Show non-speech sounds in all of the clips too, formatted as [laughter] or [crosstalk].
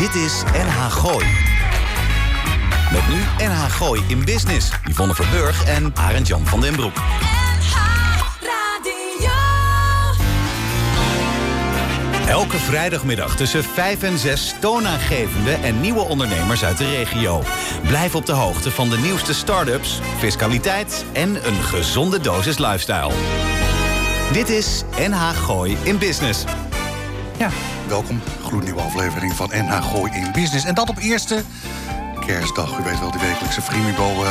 Dit is NH Gooi. Met nu NH Gooi in Business. Yvonne Verburg en Arend Jan van den Broek. Elke vrijdagmiddag tussen 5 en 6 toonaangevende en nieuwe ondernemers uit de regio. Blijf op de hoogte van de nieuwste start-ups, fiscaliteit en een gezonde dosis lifestyle. Dit is NH Gooi in Business. Ja, welkom. Gloednieuwe aflevering van NH Gooi in Business. En dat op eerste kerstdag. U weet wel, die wekelijkse Frimibo... Uh,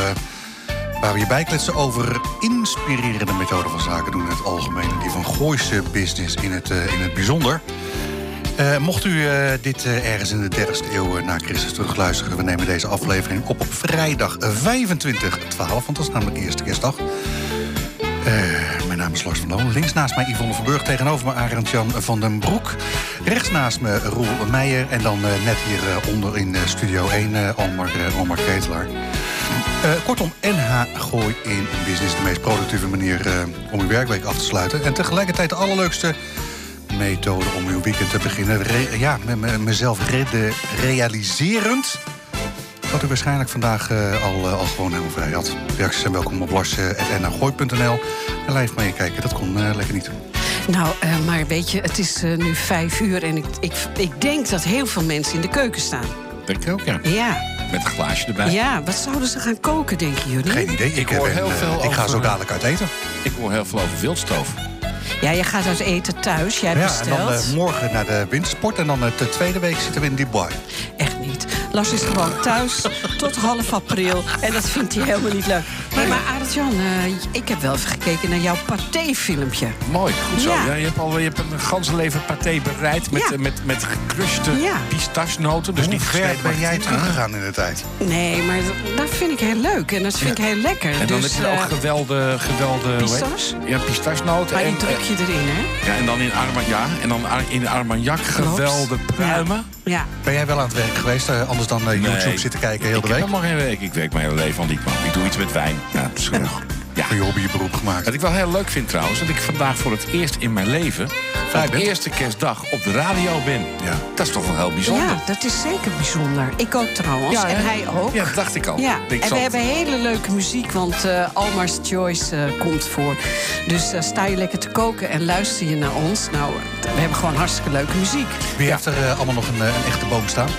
waar we je bijkletsen over inspirerende methoden van zaken doen... in het algemeen en die van Gooise business in het, uh, in het bijzonder. Uh, mocht u dit ergens in de 30ste eeuw na Christus terugluisteren... we nemen deze aflevering op op vrijdag 25 12, want dat is namelijk eerste kerstdag. mijn naam is Lars van Loon. Links naast mij Yvonne Verburg. Tegenover me Arend Jan van den Broek. Rechts naast me Roel Meijer. En dan net hieronder in Studio 1 Almar, Almar Ketelaar. kortom, NH Gooi in Business. De meest productieve manier om uw werkweek af te sluiten. En tegelijkertijd de allerleukste methode om uw weekend te beginnen. Re ja, mezelf redden, realiserend. Dat u waarschijnlijk vandaag al, al gewoon helemaal vrij had. Reacties zijn welkom op lars.nagooi.nl. En live meekijken, dat kon lekker niet. Nou, maar weet je, het is nu vijf uur en ik, ik, ik denk dat heel veel mensen in de keuken staan. Denk ik ook, ja. Ja. Met een glaasje erbij. Ja, wat zouden ze gaan koken, denken jullie? Geen idee. Ik, ik hoor ben, heel veel ik ga zo dadelijk uit eten. Ik hoor heel veel over wildstoof. Ja, je gaat uit eten thuis. Jij ja, bestelt. en dan uh, morgen naar de wintersport. En dan uh, de tweede week zitten we in Dubai. Echt niet. Lars is gewoon thuis [laughs] tot half april. En dat vindt hij helemaal niet leuk. Hey, maar Arend-Jan, uh, ik heb wel even gekeken naar jouw paté-filmpje. Mooi, goed zo. Ja. Ja, je, hebt al, je hebt een ganse leven paté bereid met, Ja. met, met gecruste Ja. pistachenoten. Dus Hoe niet ver ben jij teruggegaan in de tijd? Nee, maar dat, dat vind ik heel leuk. En dat vind ik heel lekker. En dan dus, heb je ook eh, gewelde, gewelde? Ja, pistachenoten. Maar en, die druk je erin, hè? eh, ja, en dan in Arma, ja, en dan in Armagnac gewelde pruimen. Ja. Ben jij wel aan het werk geweest? eh, anders dan eh, YouTube Nee. zitten kijken heel ik de heb week? helemaal geen week. Ik werk mijn hele leven al niet, man. Ik doe iets met wijn. Ja, Ja. Van je hobby je beroep gemaakt. Wat ik wel heel leuk vind trouwens, dat ik vandaag voor het eerst in mijn leven... Vrij op bent. eerste kerstdag op de radio ben. Ja. Dat is toch wel heel bijzonder. ja, dat is zeker bijzonder. Ik ook trouwens. Ja, en hè? hij ook. Ja, dat dacht ik al. Ja, Ik en we hebben hele leuke muziek, want eh Almar's Choice eh, komt voor. Dus eh, sta je lekker te koken en luister je naar ons. Nou, we hebben gewoon hartstikke leuke muziek. Wie heeft er allemaal nog een, een echte boom staan?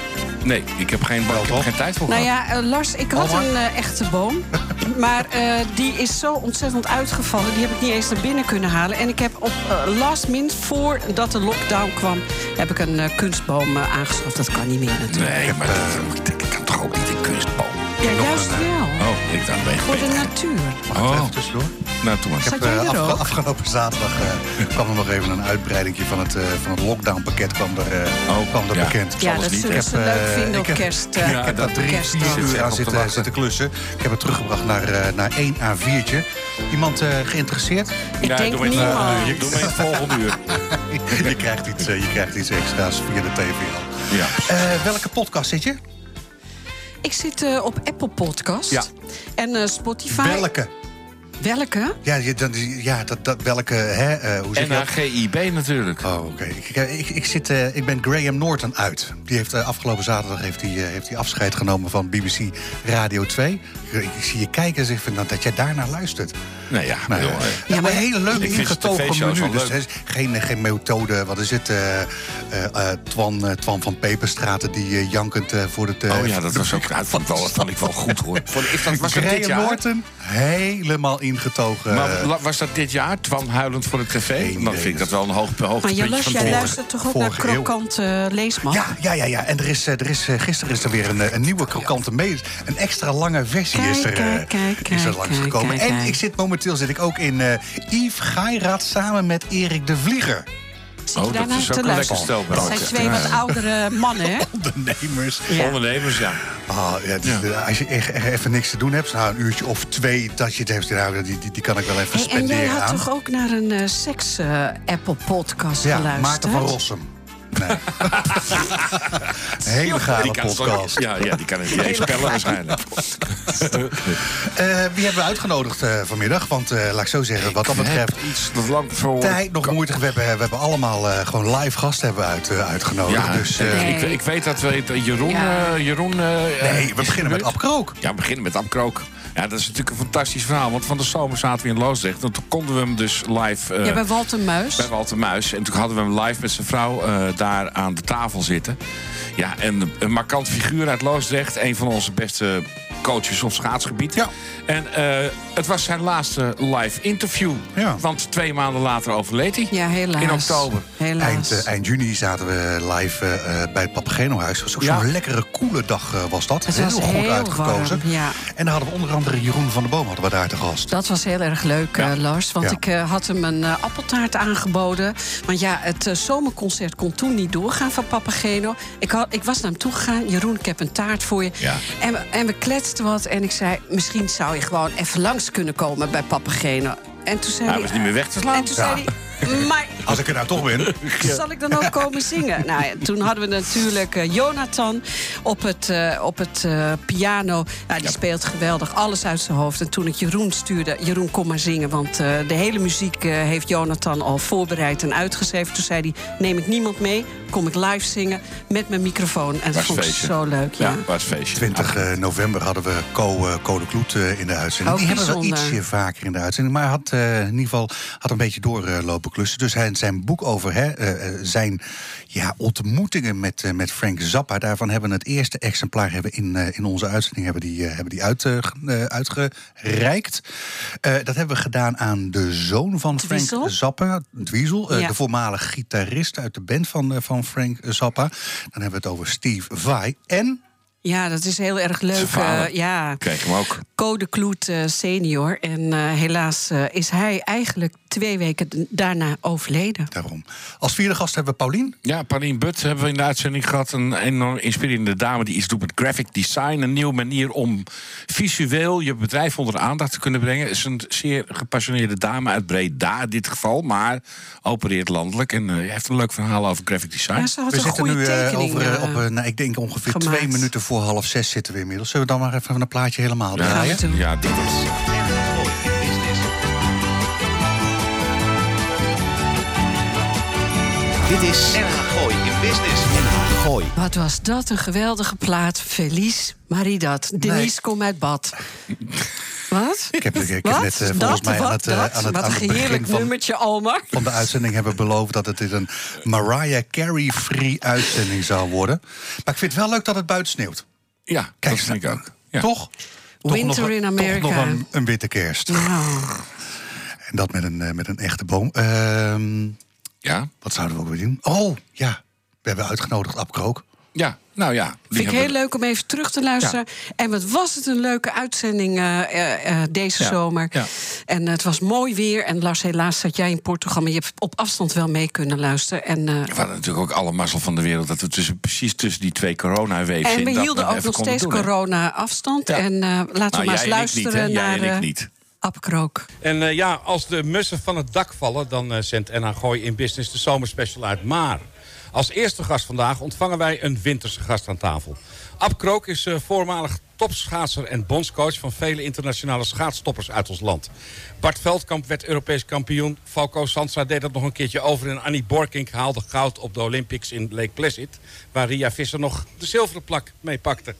Nee, ik heb geen, ik heb geen tijd voor Nou gehad. ja, eh, Lars, ik had een eh, echte boom. [laughs] maar eh, die is zo ontzettend uitgevallen. Die heb ik niet eens naar binnen kunnen halen. En ik heb op last minute, voordat de lockdown kwam... heb ik een kunstboom aangeschaft. Dat kan niet meer natuurlijk. Nee, maar dat, dat kan toch ook niet een kunstboom? Ja, nog juist wel. Oh, ik dacht, ben Voor de natuur. Wacht Oh. even tussendoor. Nou, toen maar. Ik heb eh, afgelopen zaterdag eh, [laughs] kwam er nog even een uitbreiding van het, eh, van het lockdownpakket kwam er, eh, Oh, kwam er ja. bekend. Ja, dat niet. zullen Ik ze heb, leuk vinden op ik heb- kerst. eh, Ja, Ik heb daar drie, vier uur aan zitten, zitten klussen. Ik heb het teruggebracht naar, eh, naar 1 A4'tje. Iemand eh, geïnteresseerd? Ik Ja, denk doe niemand. Doe in het volgende uur. [laughs] [laughs] je, krijgt iets, je krijgt iets extra's via de TVL. Ja. Eh, welke podcast zit je? Ik zit eh, op Apple Podcast. Ja. En eh, Spotify. Welke? Welke? Ja, je, dan, ja dat, dat, welke, hè, eh, hoe zeg? NHGIB natuurlijk. Oh, oké. Ik, ik, ik, ik zit, eh, ik ben Graham Norton uit. Die heeft eh, afgelopen zaterdag heeft hij, eh, heeft hij afscheid genomen van BBC Radio 2. Ik, ik zie je kijken en zeg van, nou, dat jij daarnaar luistert. Nee, ja. Nou, bedoel, ja, eh, ja, maar een hele leuke ingetogen menu. Dus leuk. geen, geen methode, wat is het? eh, eh, eh, Twan, eh, Twan van Peperstraten die jankend voor het... Oh ja, voor dat was ook. Dat vond, ik wel, dat vond ik wel goed hoor. [laughs] Vond, is dat, was dat dit Graham jaar? Norton, helemaal ingetogen. Maar was dat dit jaar? Twan huilend voor tv? Geen Dan vind ik dat wel een hoog, Maar hoogtepuntje Jolas, van jij het luistert toch ook naar vorige eeuw. Krokant eh, Leesman? Ja, ja, ja, ja. En er is, eh, er is, eh, gisteren is er weer een, een nieuwe krokante mee. Een extra lange versie Kijk, is er, kijk, kijk, is er langsgekomen. En ik zit momenteel zit ik ook in eh Yves Gairaat samen met Erik de Vlieger. Zit Oh, je daarnaar is ook te luisteren? Dat zijn twee wat Ja. oudere mannen, hè? [laughs] Ondernemers. Ja. Ondernemers, ja. Ah, ja, Ja. Als je echt, echt even niks te doen hebt, nou, een uurtje of twee dat je het heeft, nou, die, die, die kan ik wel even Hey, en jij spenderen had aan. toch ook naar een eh, seks-Apple-podcast ja, geluisterd? Maarten van Rossum. Nee. [laughs] Hele kan het podcast. Ja, ja, die kan het niet eens spellen waarschijnlijk. Eh, wie hebben we uitgenodigd eh, vanmiddag? Want eh, laat ik zo zeggen, wat dat betreft... iets dat lang voor... Tijd nog moeite. We hebben, we hebben allemaal eh, gewoon live gasten hebben uit, eh, uitgenodigd. Ja, dus, eh, Nee. ik, ik weet dat we dat Jeroen... Ja. eh, Jeroen eh, nee, we beginnen met gebeurd. Ab Krook. Ja, we beginnen met Abkrook. Ja, dat is natuurlijk een fantastisch verhaal. Want van de zomer zaten we in Loosdrecht. En toen konden we hem dus live... eh, Ja, bij Walter Muis. bij Walter Muis. En toen hadden we hem live met zijn vrouw eh, daar aan de tafel zitten. Ja, en een markant figuur uit Loosdrecht. Een van onze beste coaches op schaatsgebied. Ja. En eh, het was zijn laatste live interview. Ja. Want twee maanden later overleed hij. Ja, helaas. In oktober. Helaas. Eind, eh, eind juni zaten we live eh, bij het Papageno-huis. Het was ook Ja. zo'n lekkere, koele dag eh, was dat. Het was heel goed heel uitgekozen. warm, ja. En dan hadden we onder andere Jeroen van der Boom hadden we daar te gast. Dat was heel erg leuk, Ja. eh, Lars. Want Ja. ik had hem een appeltaart aangeboden. Want ja, het zomerconcert kon toen niet doorgaan van Papageno. Ik, had, ik was naar hem toegegaan. Jeroen, ik heb een taart voor je. Ja. En, we, en wat. En ik zei, misschien zou je gewoon even langs kunnen komen bij Papageno. En toen zei Hij was niet meer weg te slaan. En toen Ja. zei hij, maar Als ik er nou toch ben. [laughs] zal ik dan ook komen zingen? Nou, ja, toen hadden we natuurlijk eh, Jonathan op het, eh, op het eh, piano. Nou, die speelt geweldig, alles uit zijn hoofd. En toen ik Jeroen stuurde, Jeroen, kom maar zingen. Want eh, de hele muziek eh, heeft Jonathan al voorbereid en uitgeschreven. Toen zei hij, neem ik niemand mee, kom ik live zingen met mijn microfoon. En dat Was vond ik feestje. zo leuk, ja. Ja, was feestje. 20 eh, november hadden we Co, eh, Co de Kloet eh, in de uitzending. Ook Die hebben we wel ietsje vaker in de uitzending. Maar hij had eh, in ieder geval had een beetje doorlopen klussen. Dus hij, zijn boek over hè, eh, eh, zijn ja, ontmoetingen met, eh, met Frank Zappa... daarvan hebben we het eerste exemplaar hebben in, in onze uitzending hebben die, hebben die uit, ge- uitgereikt. Dat hebben we gedaan aan de zoon van Frank Dwiesel? Zappa, Dwiesel. Ja. de voormalig gitarist uit de band van, van Frank Zappa. Dan hebben we het over Steve Vai. En Ja, dat is heel erg leuk. eh, ja. Kreeg hem ook. Code Kloet eh, senior. En eh, helaas eh, is hij eigenlijk twee weken daarna overleden. Daarom. Als vierde gast hebben we Paulien. Ja, Paulien But hebben we in de uitzending gehad. Een enorm inspirerende dame die iets doet met graphic design. Een nieuwe manier om visueel je bedrijf onder de aandacht te kunnen brengen. is een zeer gepassioneerde dame uit Breda in dit geval. Maar opereert landelijk. En heeft een leuk verhaal over graphic design. Ja, ze had We een zitten goede nu eh, tekening. over, op, nou, ik denk ongeveer gemaakt. twee minuten voor half zes zitten we inmiddels. Zullen we dan maar even een plaatje helemaal Ja, draaien? doen. ja, dit is. Dit is Gooi. Wat was dat een geweldige plaat. Felice Maridat. Denise, kom uit bad. Wat? Ik heb, ik, ik heb net eh, dat, volgens mij aan het, eh, dat? aan het, Wat aan een het begin heerlijk van, nummertje, van de uitzending hebben beloofd dat het een Mariah Carey-free uitzending zou worden. Maar ik vind het wel leuk dat het buiten sneeuwt. Ja, Kijk, dat vind ik ook. Ja. Toch? Toch Winter nog, in Toch America. nog een, een witte kerst. Nou, En dat met een, eh, met een echte boom. Ehm, Ja? wat zouden we ook weer doen? Oh, ja. We hebben uitgenodigd Ab Krook. Ja, nou ja. vind ik heel leuk om even terug te luisteren. En wat was het een leuke uitzending eh, eh, eh, deze Ja, zomer. ja. En het was mooi weer. En Lars, helaas zat jij in Portugal. Maar je hebt op afstand wel mee kunnen luisteren. En, eh, We hadden natuurlijk ook alle mazzel van de wereld... dat we tussen, precies tussen die twee coronawaves en in... we dat hielden ook nog steeds corona-afstand. Ja. En eh, laten we Nou, maar eens jij niet, luisteren Jij naar en ik eh, niet. En eh, ja, als de mussen van het dak vallen, dan zendt NH Gooi in Business de zomerspecial uit. Maar als eerste gast vandaag ontvangen wij een winterse gast aan tafel. Ab Krook is eh, voormalig topschaatser en bondscoach van vele internationale schaatstoppers uit ons land. Bart Veldkamp werd Europees kampioen. Falco Sansa deed dat nog een keertje over. En Annie Borkink haalde goud op de Olympics in Lake Placid. Waar Ria Visser nog de zilveren plak mee pakte.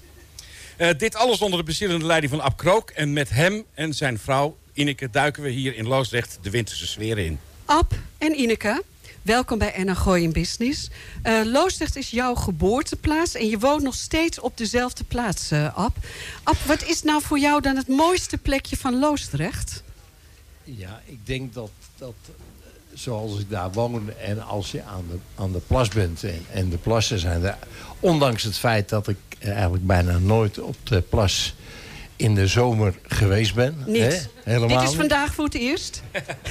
Eh, dit alles onder de bezielende leiding van Ab Krook. En met hem en zijn vrouw Ineke duiken we hier in Loosdrecht de winterse sferen in. Ab en Ineke, welkom bij NH Gooi in Business. Eh Loosdrecht is jouw geboorteplaats en je woont nog steeds op dezelfde plaats, eh Ab. Ab, wat is nou voor jou dan het mooiste plekje van Loosdrecht? Ja, ik denk dat, dat eh, zoals ik daar woon en als je aan de, aan de plas bent... En, en de plassen zijn er... Ondanks het feit dat ik eigenlijk bijna nooit op de plas in de zomer geweest ben. Niet. Hè? Helemaal Dit is vandaag voor het eerst.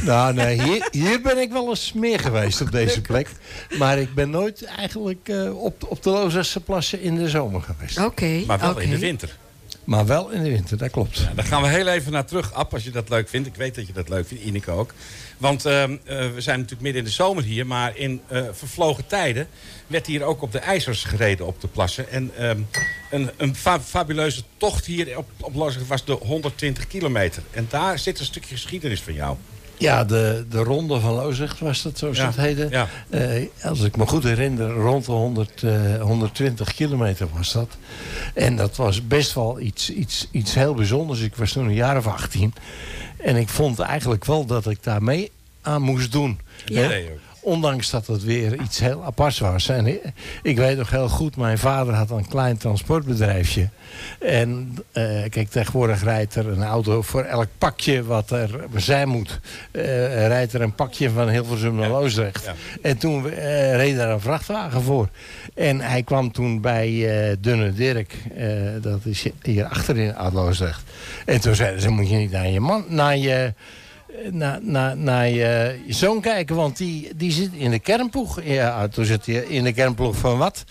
Nou, nee, hier, hier ben ik wel eens meer geweest op deze plek. Maar ik ben nooit eigenlijk eh, op, op de Loosdrechtse plassen in de zomer geweest. Oké. Maar wel in de winter. Maar wel in de winter, dat klopt. Ja, daar gaan we heel even naar terug, Ab, als je dat leuk vindt. Ik weet dat je dat leuk vindt, Ineke ook. Want ehm, eh, we zijn natuurlijk midden in de zomer hier. Maar in eh, vervlogen tijden werd hier ook op de ijzers gereden op de plassen. En ehm, een, een fa- fabuleuze tocht hier op, op Loosdrecht was de 120 kilometer. En daar zit een stukje geschiedenis van jou. Ja, de, de ronde van Loosdrecht was dat, zoals Ja, het heette. ja. Eh, als ik me goed herinner, rond de 100, eh, 120 kilometer was dat. En dat was best wel iets, iets, iets heel bijzonders. Ik was toen een jaar of 18. En ik vond eigenlijk wel dat ik daar mee aan moest doen. Ja. Hè? Ondanks dat het weer iets heel aparts was. En ik, weet nog heel goed, mijn vader had een klein transportbedrijfje. En eh, kijk, tegenwoordig rijdt er een auto voor elk pakje wat er zijn moet. eh, rijdt er een pakje van Hilversum naar Loosdrecht. ja. En toen eh, reed daar een vrachtwagen voor. En hij kwam toen bij Dunne Dirk. dat is hier achterin uit Loosdrecht. En toen zeiden ze, moet je niet naar je man... Naar je, naar, naar, naar je, je zoon kijken, want die, die zit in de kernploeg. Ja, toen zit hij in de kernploeg van wat?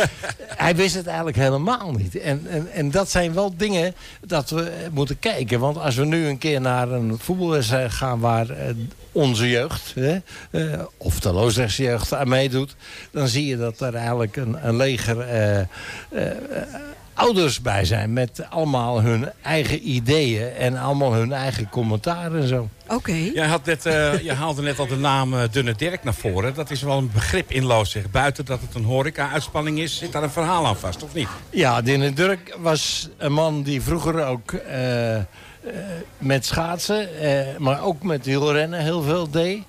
[laughs] hij wist het eigenlijk helemaal niet. En, en, en dat zijn wel dingen dat we moeten kijken. Want als we nu een keer naar een voetbalwedstrijd gaan waar eh, onze jeugd, hè, eh, of de Loosdrechtse jeugd aan meedoet, dan zie je dat er eigenlijk een, een leger eh, ouders bij zijn met allemaal hun eigen ideeën en allemaal hun eigen commentaar en zo. Oké. Jij had net, eh, [laughs] je haalde net al de naam eh, Dunne Dirk naar voren. Dat is wel een begrip in Loosdrecht. Buiten dat het een horeca-uitspanning is, zit daar een verhaal aan vast, of niet? Ja, Dinne Durk was een man die vroeger ook eh, eh, met schaatsen, eh, maar ook met wielrennen heel veel deed.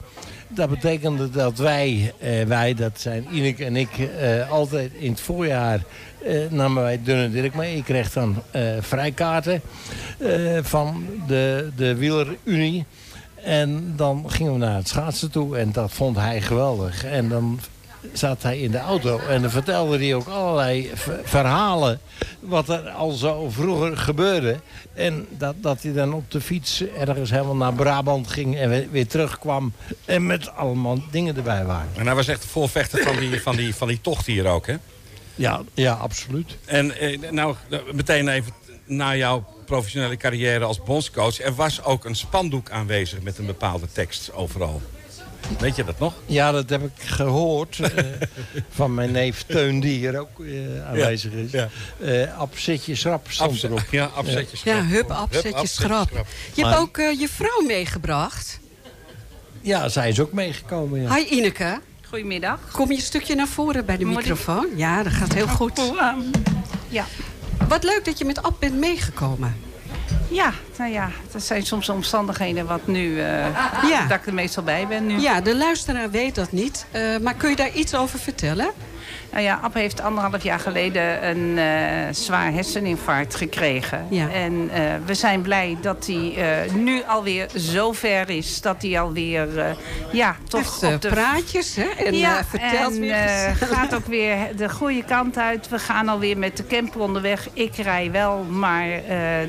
Dat betekende dat wij, eh, wij dat zijn Ineke en ik, eh, altijd in het voorjaar eh, namen wij Dunne Dirk mee. Ik kreeg dan vrijkaarten van de, de wielerunie. En dan gingen we naar het schaatsen toe en dat vond hij geweldig. En dan zat hij in de auto en dan vertelde hij ook allerlei ver- verhalen wat er al zo vroeger gebeurde. En dat, dat hij dan op de fiets ergens helemaal naar Brabant ging en weer, terugkwam en met allemaal dingen erbij waren. En hij was echt de voorvechter van die, van die, van die tocht hier ook, hè? Ja, ja absoluut. En eh, nou, meteen even na jouw professionele carrière als bondscoach. Er was ook een spandoek aanwezig met een bepaalde tekst overal. Weet je dat nog? Ja, dat heb ik gehoord eh, [laughs] van mijn neef Teun, die hier ook eh, aanwezig is. ja. Eh, Ab, zit je schrap, stond erop. Ja, afzetjes. Ja, hup, ab, zet je schrap. Je hebt ook eh, je vrouw meegebracht. Ja, zij is ook meegekomen. Ja. Hi Ineke. Goedemiddag. Kom je een stukje naar voren bij de Moet ik- microfoon? Ja, dat gaat heel goed. Ja. Wat leuk dat je met Ab bent meegekomen. Ja, nou ja, dat zijn soms omstandigheden wat nu, eh, Ja. dat ik er meestal bij ben nu. Ja, de luisteraar weet dat niet. Eh, maar kun je daar iets over vertellen? Nou ja, Ab heeft anderhalf jaar geleden een eh, zwaar herseninfarct gekregen. Ja. En eh, we zijn blij dat hij eh, nu alweer zo ver is dat hij alweer, ja, toch op de praatjes, hè? En ja, vertelt en, weer. [laughs] gaat ook weer de goede kant uit. We gaan alweer met de camper onderweg. Ik rij wel, maar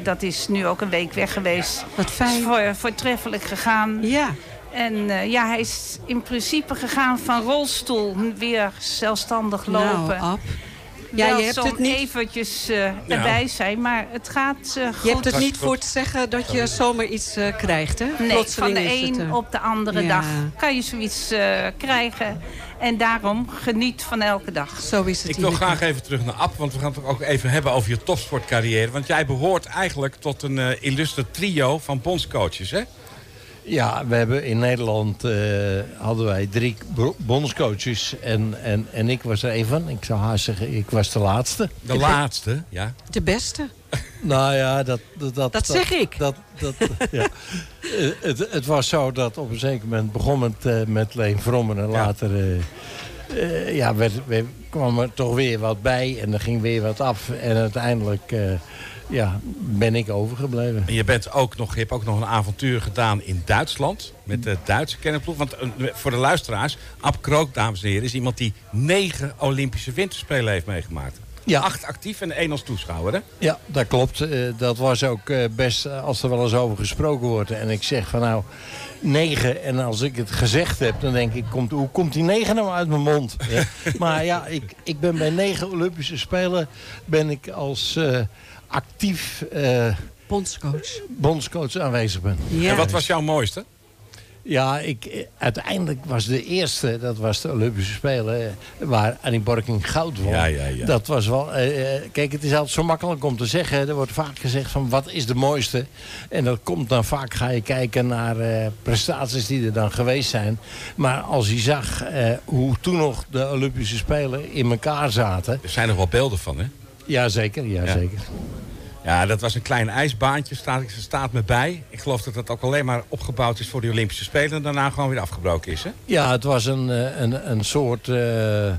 dat is nu ook een week weg geweest. Wat fijn. Voor, voortreffelijk gegaan. Ja, En eh, ja, hij is in principe gegaan van rolstoel weer zelfstandig nou, lopen. Ab. Ja, Wel je hebt het niet, eventjes eh, erbij zijn, maar het gaat eh, goed. je hebt het niet voor te zeggen dat je zomaar iets eh, krijgt, hè? Nee, van Plotseling de het, een op de andere ja. dag kan je zoiets eh, krijgen. En daarom geniet van elke dag. Zo is het Ik wil graag even terug naar Ab, want we gaan het ook even hebben over je topsportcarrière. Want jij behoort eigenlijk tot een eh illustre trio van bondscoaches, hè? Ja, we hebben in Nederland eh, hadden wij drie bondscoaches en, en, en ik was er een van. Ik zou haast zeggen, ik was de laatste. De laatste, ja. De beste. [laughs] Nou ja, dat... Dat, dat, Dat zeg ik. Dat, dat, ja. Eh, het, het was zo dat op een zeker moment begon het eh, met Leen Vrommen en later... eh, eh, ja, werd, werd- kwam er toch weer wat bij en er ging weer wat af. En uiteindelijk eh, ja, ben ik overgebleven. En je, bent ook nog, je hebt ook nog een avontuur gedaan in Duitsland. Met de Duitse kennenploeg. Want eh, voor de luisteraars, Ab Krook, dames en heren, is iemand die negen Olympische winterspelen heeft meegemaakt. Ja. Acht actief en één als toeschouwer, hè? Ja, dat klopt. Eh, dat was ook eh, best als er wel eens over gesproken wordt. En ik zeg van nou, negen. En als ik het gezegd heb, dan denk ik, komt, hoe komt die negen nou uit mijn mond? [laughs] Ja. maar ja, ik, ik ben bij negen Olympische Spelen ben ik als actief eh, Bondscoach. bondscoach aanwezig ben. Ja. En wat was jouw mooiste? Ja, ik, uiteindelijk was de eerste, dat was de Olympische Spelen, eh, waar Annie Borking goud won. Ja, ja, ja. Dat was wel, eh, kijk, het is altijd zo makkelijk om te zeggen. Er wordt vaak gezegd van wat is de mooiste. En dat komt dan vaak, ga je kijken naar eh, prestaties die er dan geweest zijn. Maar als je zag eh, hoe toen nog de Olympische Spelen in elkaar zaten. Er zijn nog wel beelden van, hè? Jazeker, ja, Ja. zeker. Ja, dat was een klein ijsbaantje, staat, staat me bij. Ik geloof dat dat ook alleen maar opgebouwd is voor de Olympische Spelen... en daarna gewoon weer afgebroken is, hè? Ja, het was een, eh, een, een soort eh.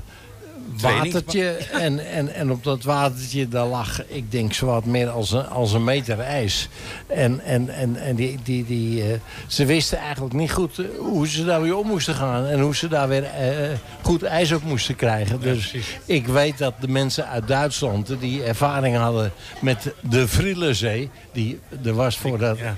Watertje. [laughs] En, en, en op dat watertje daar lag, ik denk zo wat meer als een, als een meter ijs. En, en, en, en die, die, die, eh, ze wisten eigenlijk niet goed eh, hoe ze daar weer om moesten gaan. En hoe ze daar weer eh, goed ijs op moesten krijgen. Dus ik weet dat de mensen uit Duitsland die ervaring hadden met de Vrielenzee. Die er was voordat, Ja.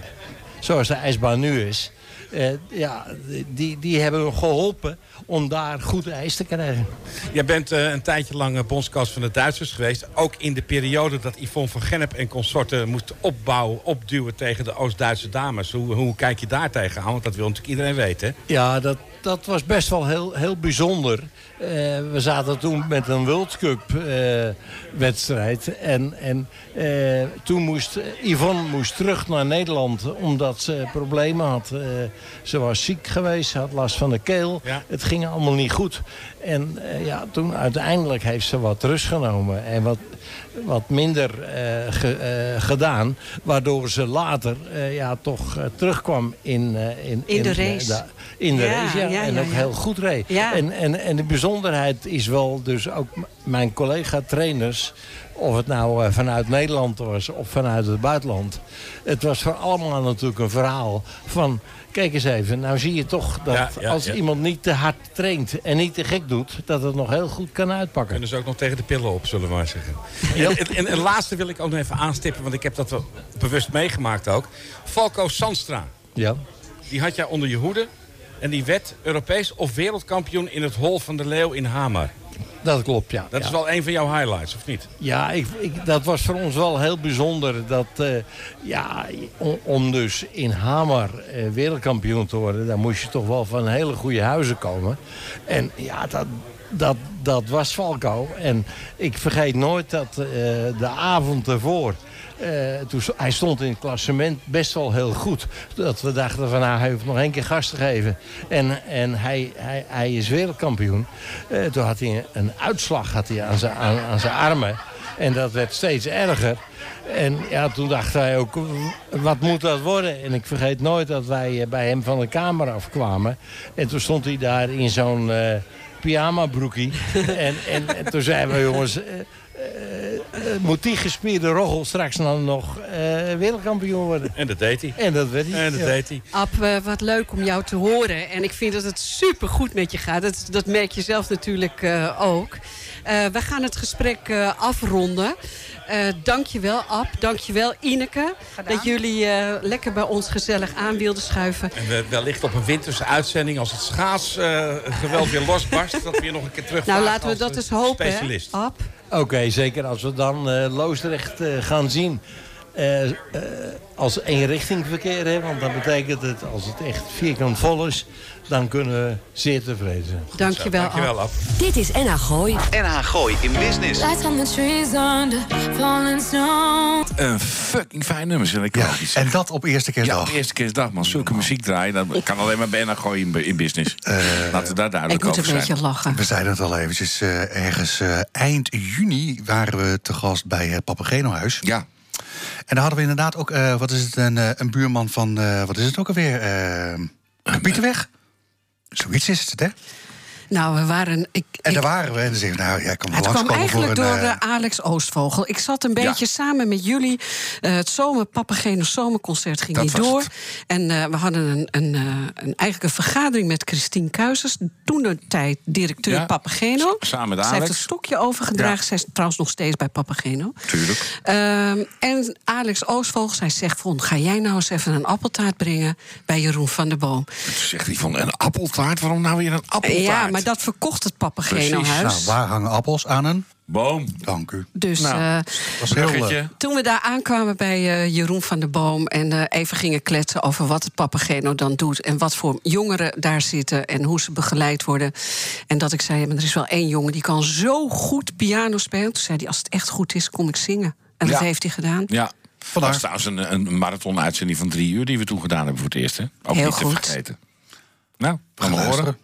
zoals de ijsbaan nu is. Eh, ja, die, die hebben geholpen om daar goed ijs te krijgen. Jij bent eh, een tijdje lang eh, bondscoach van de Duitsers geweest. Ook in de periode dat Yvonne van Gennep en consorten moest opbouwen, opduwen tegen de Oost-Duitse dames. Hoe, hoe kijk je daar tegenaan? Want dat wil natuurlijk iedereen weten. Ja, dat, dat was best wel heel, heel bijzonder. Eh, we zaten toen met een World Cup eh, wedstrijd. En, en eh, toen moest Yvonne moest terug naar Nederland omdat ze problemen had. Eh, ze was ziek geweest, ze had last van de keel. Ja. Het ging allemaal niet goed. En eh, ja, toen uiteindelijk heeft ze wat rust genomen. En wat, wat minder ge- gedaan. Waardoor ze later eh, ja, toch terugkwam in, eh, in, In de race. in de Ja, race, ja. en ja, ook ja. heel goed reed. Ja. En, en, en de bijzonderheid is wel dus ook mijn collega-trainers... of het nou eh, vanuit Nederland was of vanuit het buitenland... het was voor allemaal natuurlijk een verhaal van... kijk eens even, nou zie je toch dat Ja, ja, als ja. iemand niet te hard traint... en niet te gek doet, dat het nog heel goed kan uitpakken. Kunnen ze ook nog tegen de pillen op, zullen we maar zeggen. En, en, en, en laatste wil ik ook nog even aanstippen, want ik heb dat wel bewust meegemaakt ook. Falco Sandstra, Ja. die had jij onder je hoede. En die werd Europees of wereldkampioen in het Hol van de Leeuw in Hamar. Dat klopt, ja. Dat ja. is wel een van jouw highlights, of niet? Ja, ik, ik, dat was voor ons wel heel bijzonder. Dat, eh, ja, om, om dus in Hamar eh, wereldkampioen te worden... dan moest je toch wel van hele goede huizen komen. En ja, dat, dat, dat was Falco. En ik vergeet nooit dat eh, de avond ervoor... eh, toen, hij stond in het klassement best wel heel goed. Dat we dachten van nou, hij heeft nog één keer gas te geven. En, en hij, hij, hij is wereldkampioen. Eh, toen had hij een, uitslag had hij aan, zijn, aan, aan zijn armen. En dat werd steeds erger. En ja, toen dacht hij ook, wat moet dat worden? En ik vergeet nooit dat wij eh, bij hem van de kamer afkwamen. En toen stond hij daar in zo'n pyjama broekie. [laughs] en, en, en toen zeiden we, jongens... eh, moet die gespierde roggel straks dan nog eh, wereldkampioen worden? En dat deed hij. En dat werd hij. En dat Ja. deed hij. Ab, eh, wat leuk om jou te horen. En ik vind dat het super goed met je gaat. Dat, dat merk je zelf natuurlijk eh, ook. Eh, we gaan het gesprek eh, afronden. Eh dankjewel, Ab. Dankjewel, Ineke. Gedaan. Dat jullie eh, lekker bij ons gezellig aan wilden schuiven. En we- wellicht op een winterse uitzending, als het schaatsgeweld weer losbarst... [laughs] dat we hier nog een keer terug Nou, laten we dat eens hopen. Ab. Oké, zeker als we dan eh Loosdrecht eh, gaan zien eh, als eenrichtingverkeer hebben. Want dat betekent het, als het echt vierkant vol is, dan kunnen we zeer tevreden zijn. Dankjewel. Dankjewel, Ab. Dit is NH Gooi. NH Gooi in Business. Lights on the trees under falling snow. Een fucking fijn nummer, zal ik Ja, en dat op eerste Ja, kerstdag. op eerste kerstdag, man. Zulke muziek draaien, dat kan alleen maar bijna gooien in, in business. Laten we daar Ik duidelijk moet over een zijn. beetje lachen. We zeiden het al eventjes, eh, ergens eh, eind juni waren we te gast bij het Papageno-huis. Ja, En daar hadden we inderdaad ook, eh, wat is het, een, eh, een buurman van, eh, wat is het ook alweer? Uh, Pieterweg? Zoiets is het, hè? Nou, we waren... Ik, En ik- daar waren we en dan zeggen we, nou, jij kan wel Het kwam eigenlijk een... door eh, eh, Alex Oostvogel. Ik zat een beetje samen met jullie. eh, het zomer Papageno zomerconcert ging Dat niet door. het. En eh, we hadden een, een, eh, een, eigenlijk een vergadering met Christine Kuizers. Toen de tijd directeur Ja, Papageno. samen met Zij heeft Alex. het stokje overgedragen. Ja. Zij is trouwens nog steeds bij Papageno. tuurlijk. Ehm, en Alex Oostvogel, zij zegt... Von, ga jij nou eens even een appeltaart brengen bij Jeroen van der Boom? Toen zegt hij van een appeltaart, waarom nou weer een appeltaart? Ja, maar maar dat verkocht het Nou, Papageno-huis. waar hangen appels aan een? Boom. Dank u. Dus Nou. eh, was heel Bruggetje. leuk. toen we daar aankwamen bij eh, Jeroen van der Boom... en eh, even gingen kletsen over wat het Papageno dan doet... en wat voor jongeren daar zitten en hoe ze begeleid worden. En dat ik zei, maar er is wel één jongen die kan zo goed piano spelen. Toen zei hij, als het echt goed is, kom ik zingen. En dat heeft hij gedaan. Ja. Dat was trouwens een, een marathon-uitzending van drie uur die we toen gedaan hebben voor het eerst. Hè? Ook Heel niet goed. te vergeten. Nou, gaan we horen.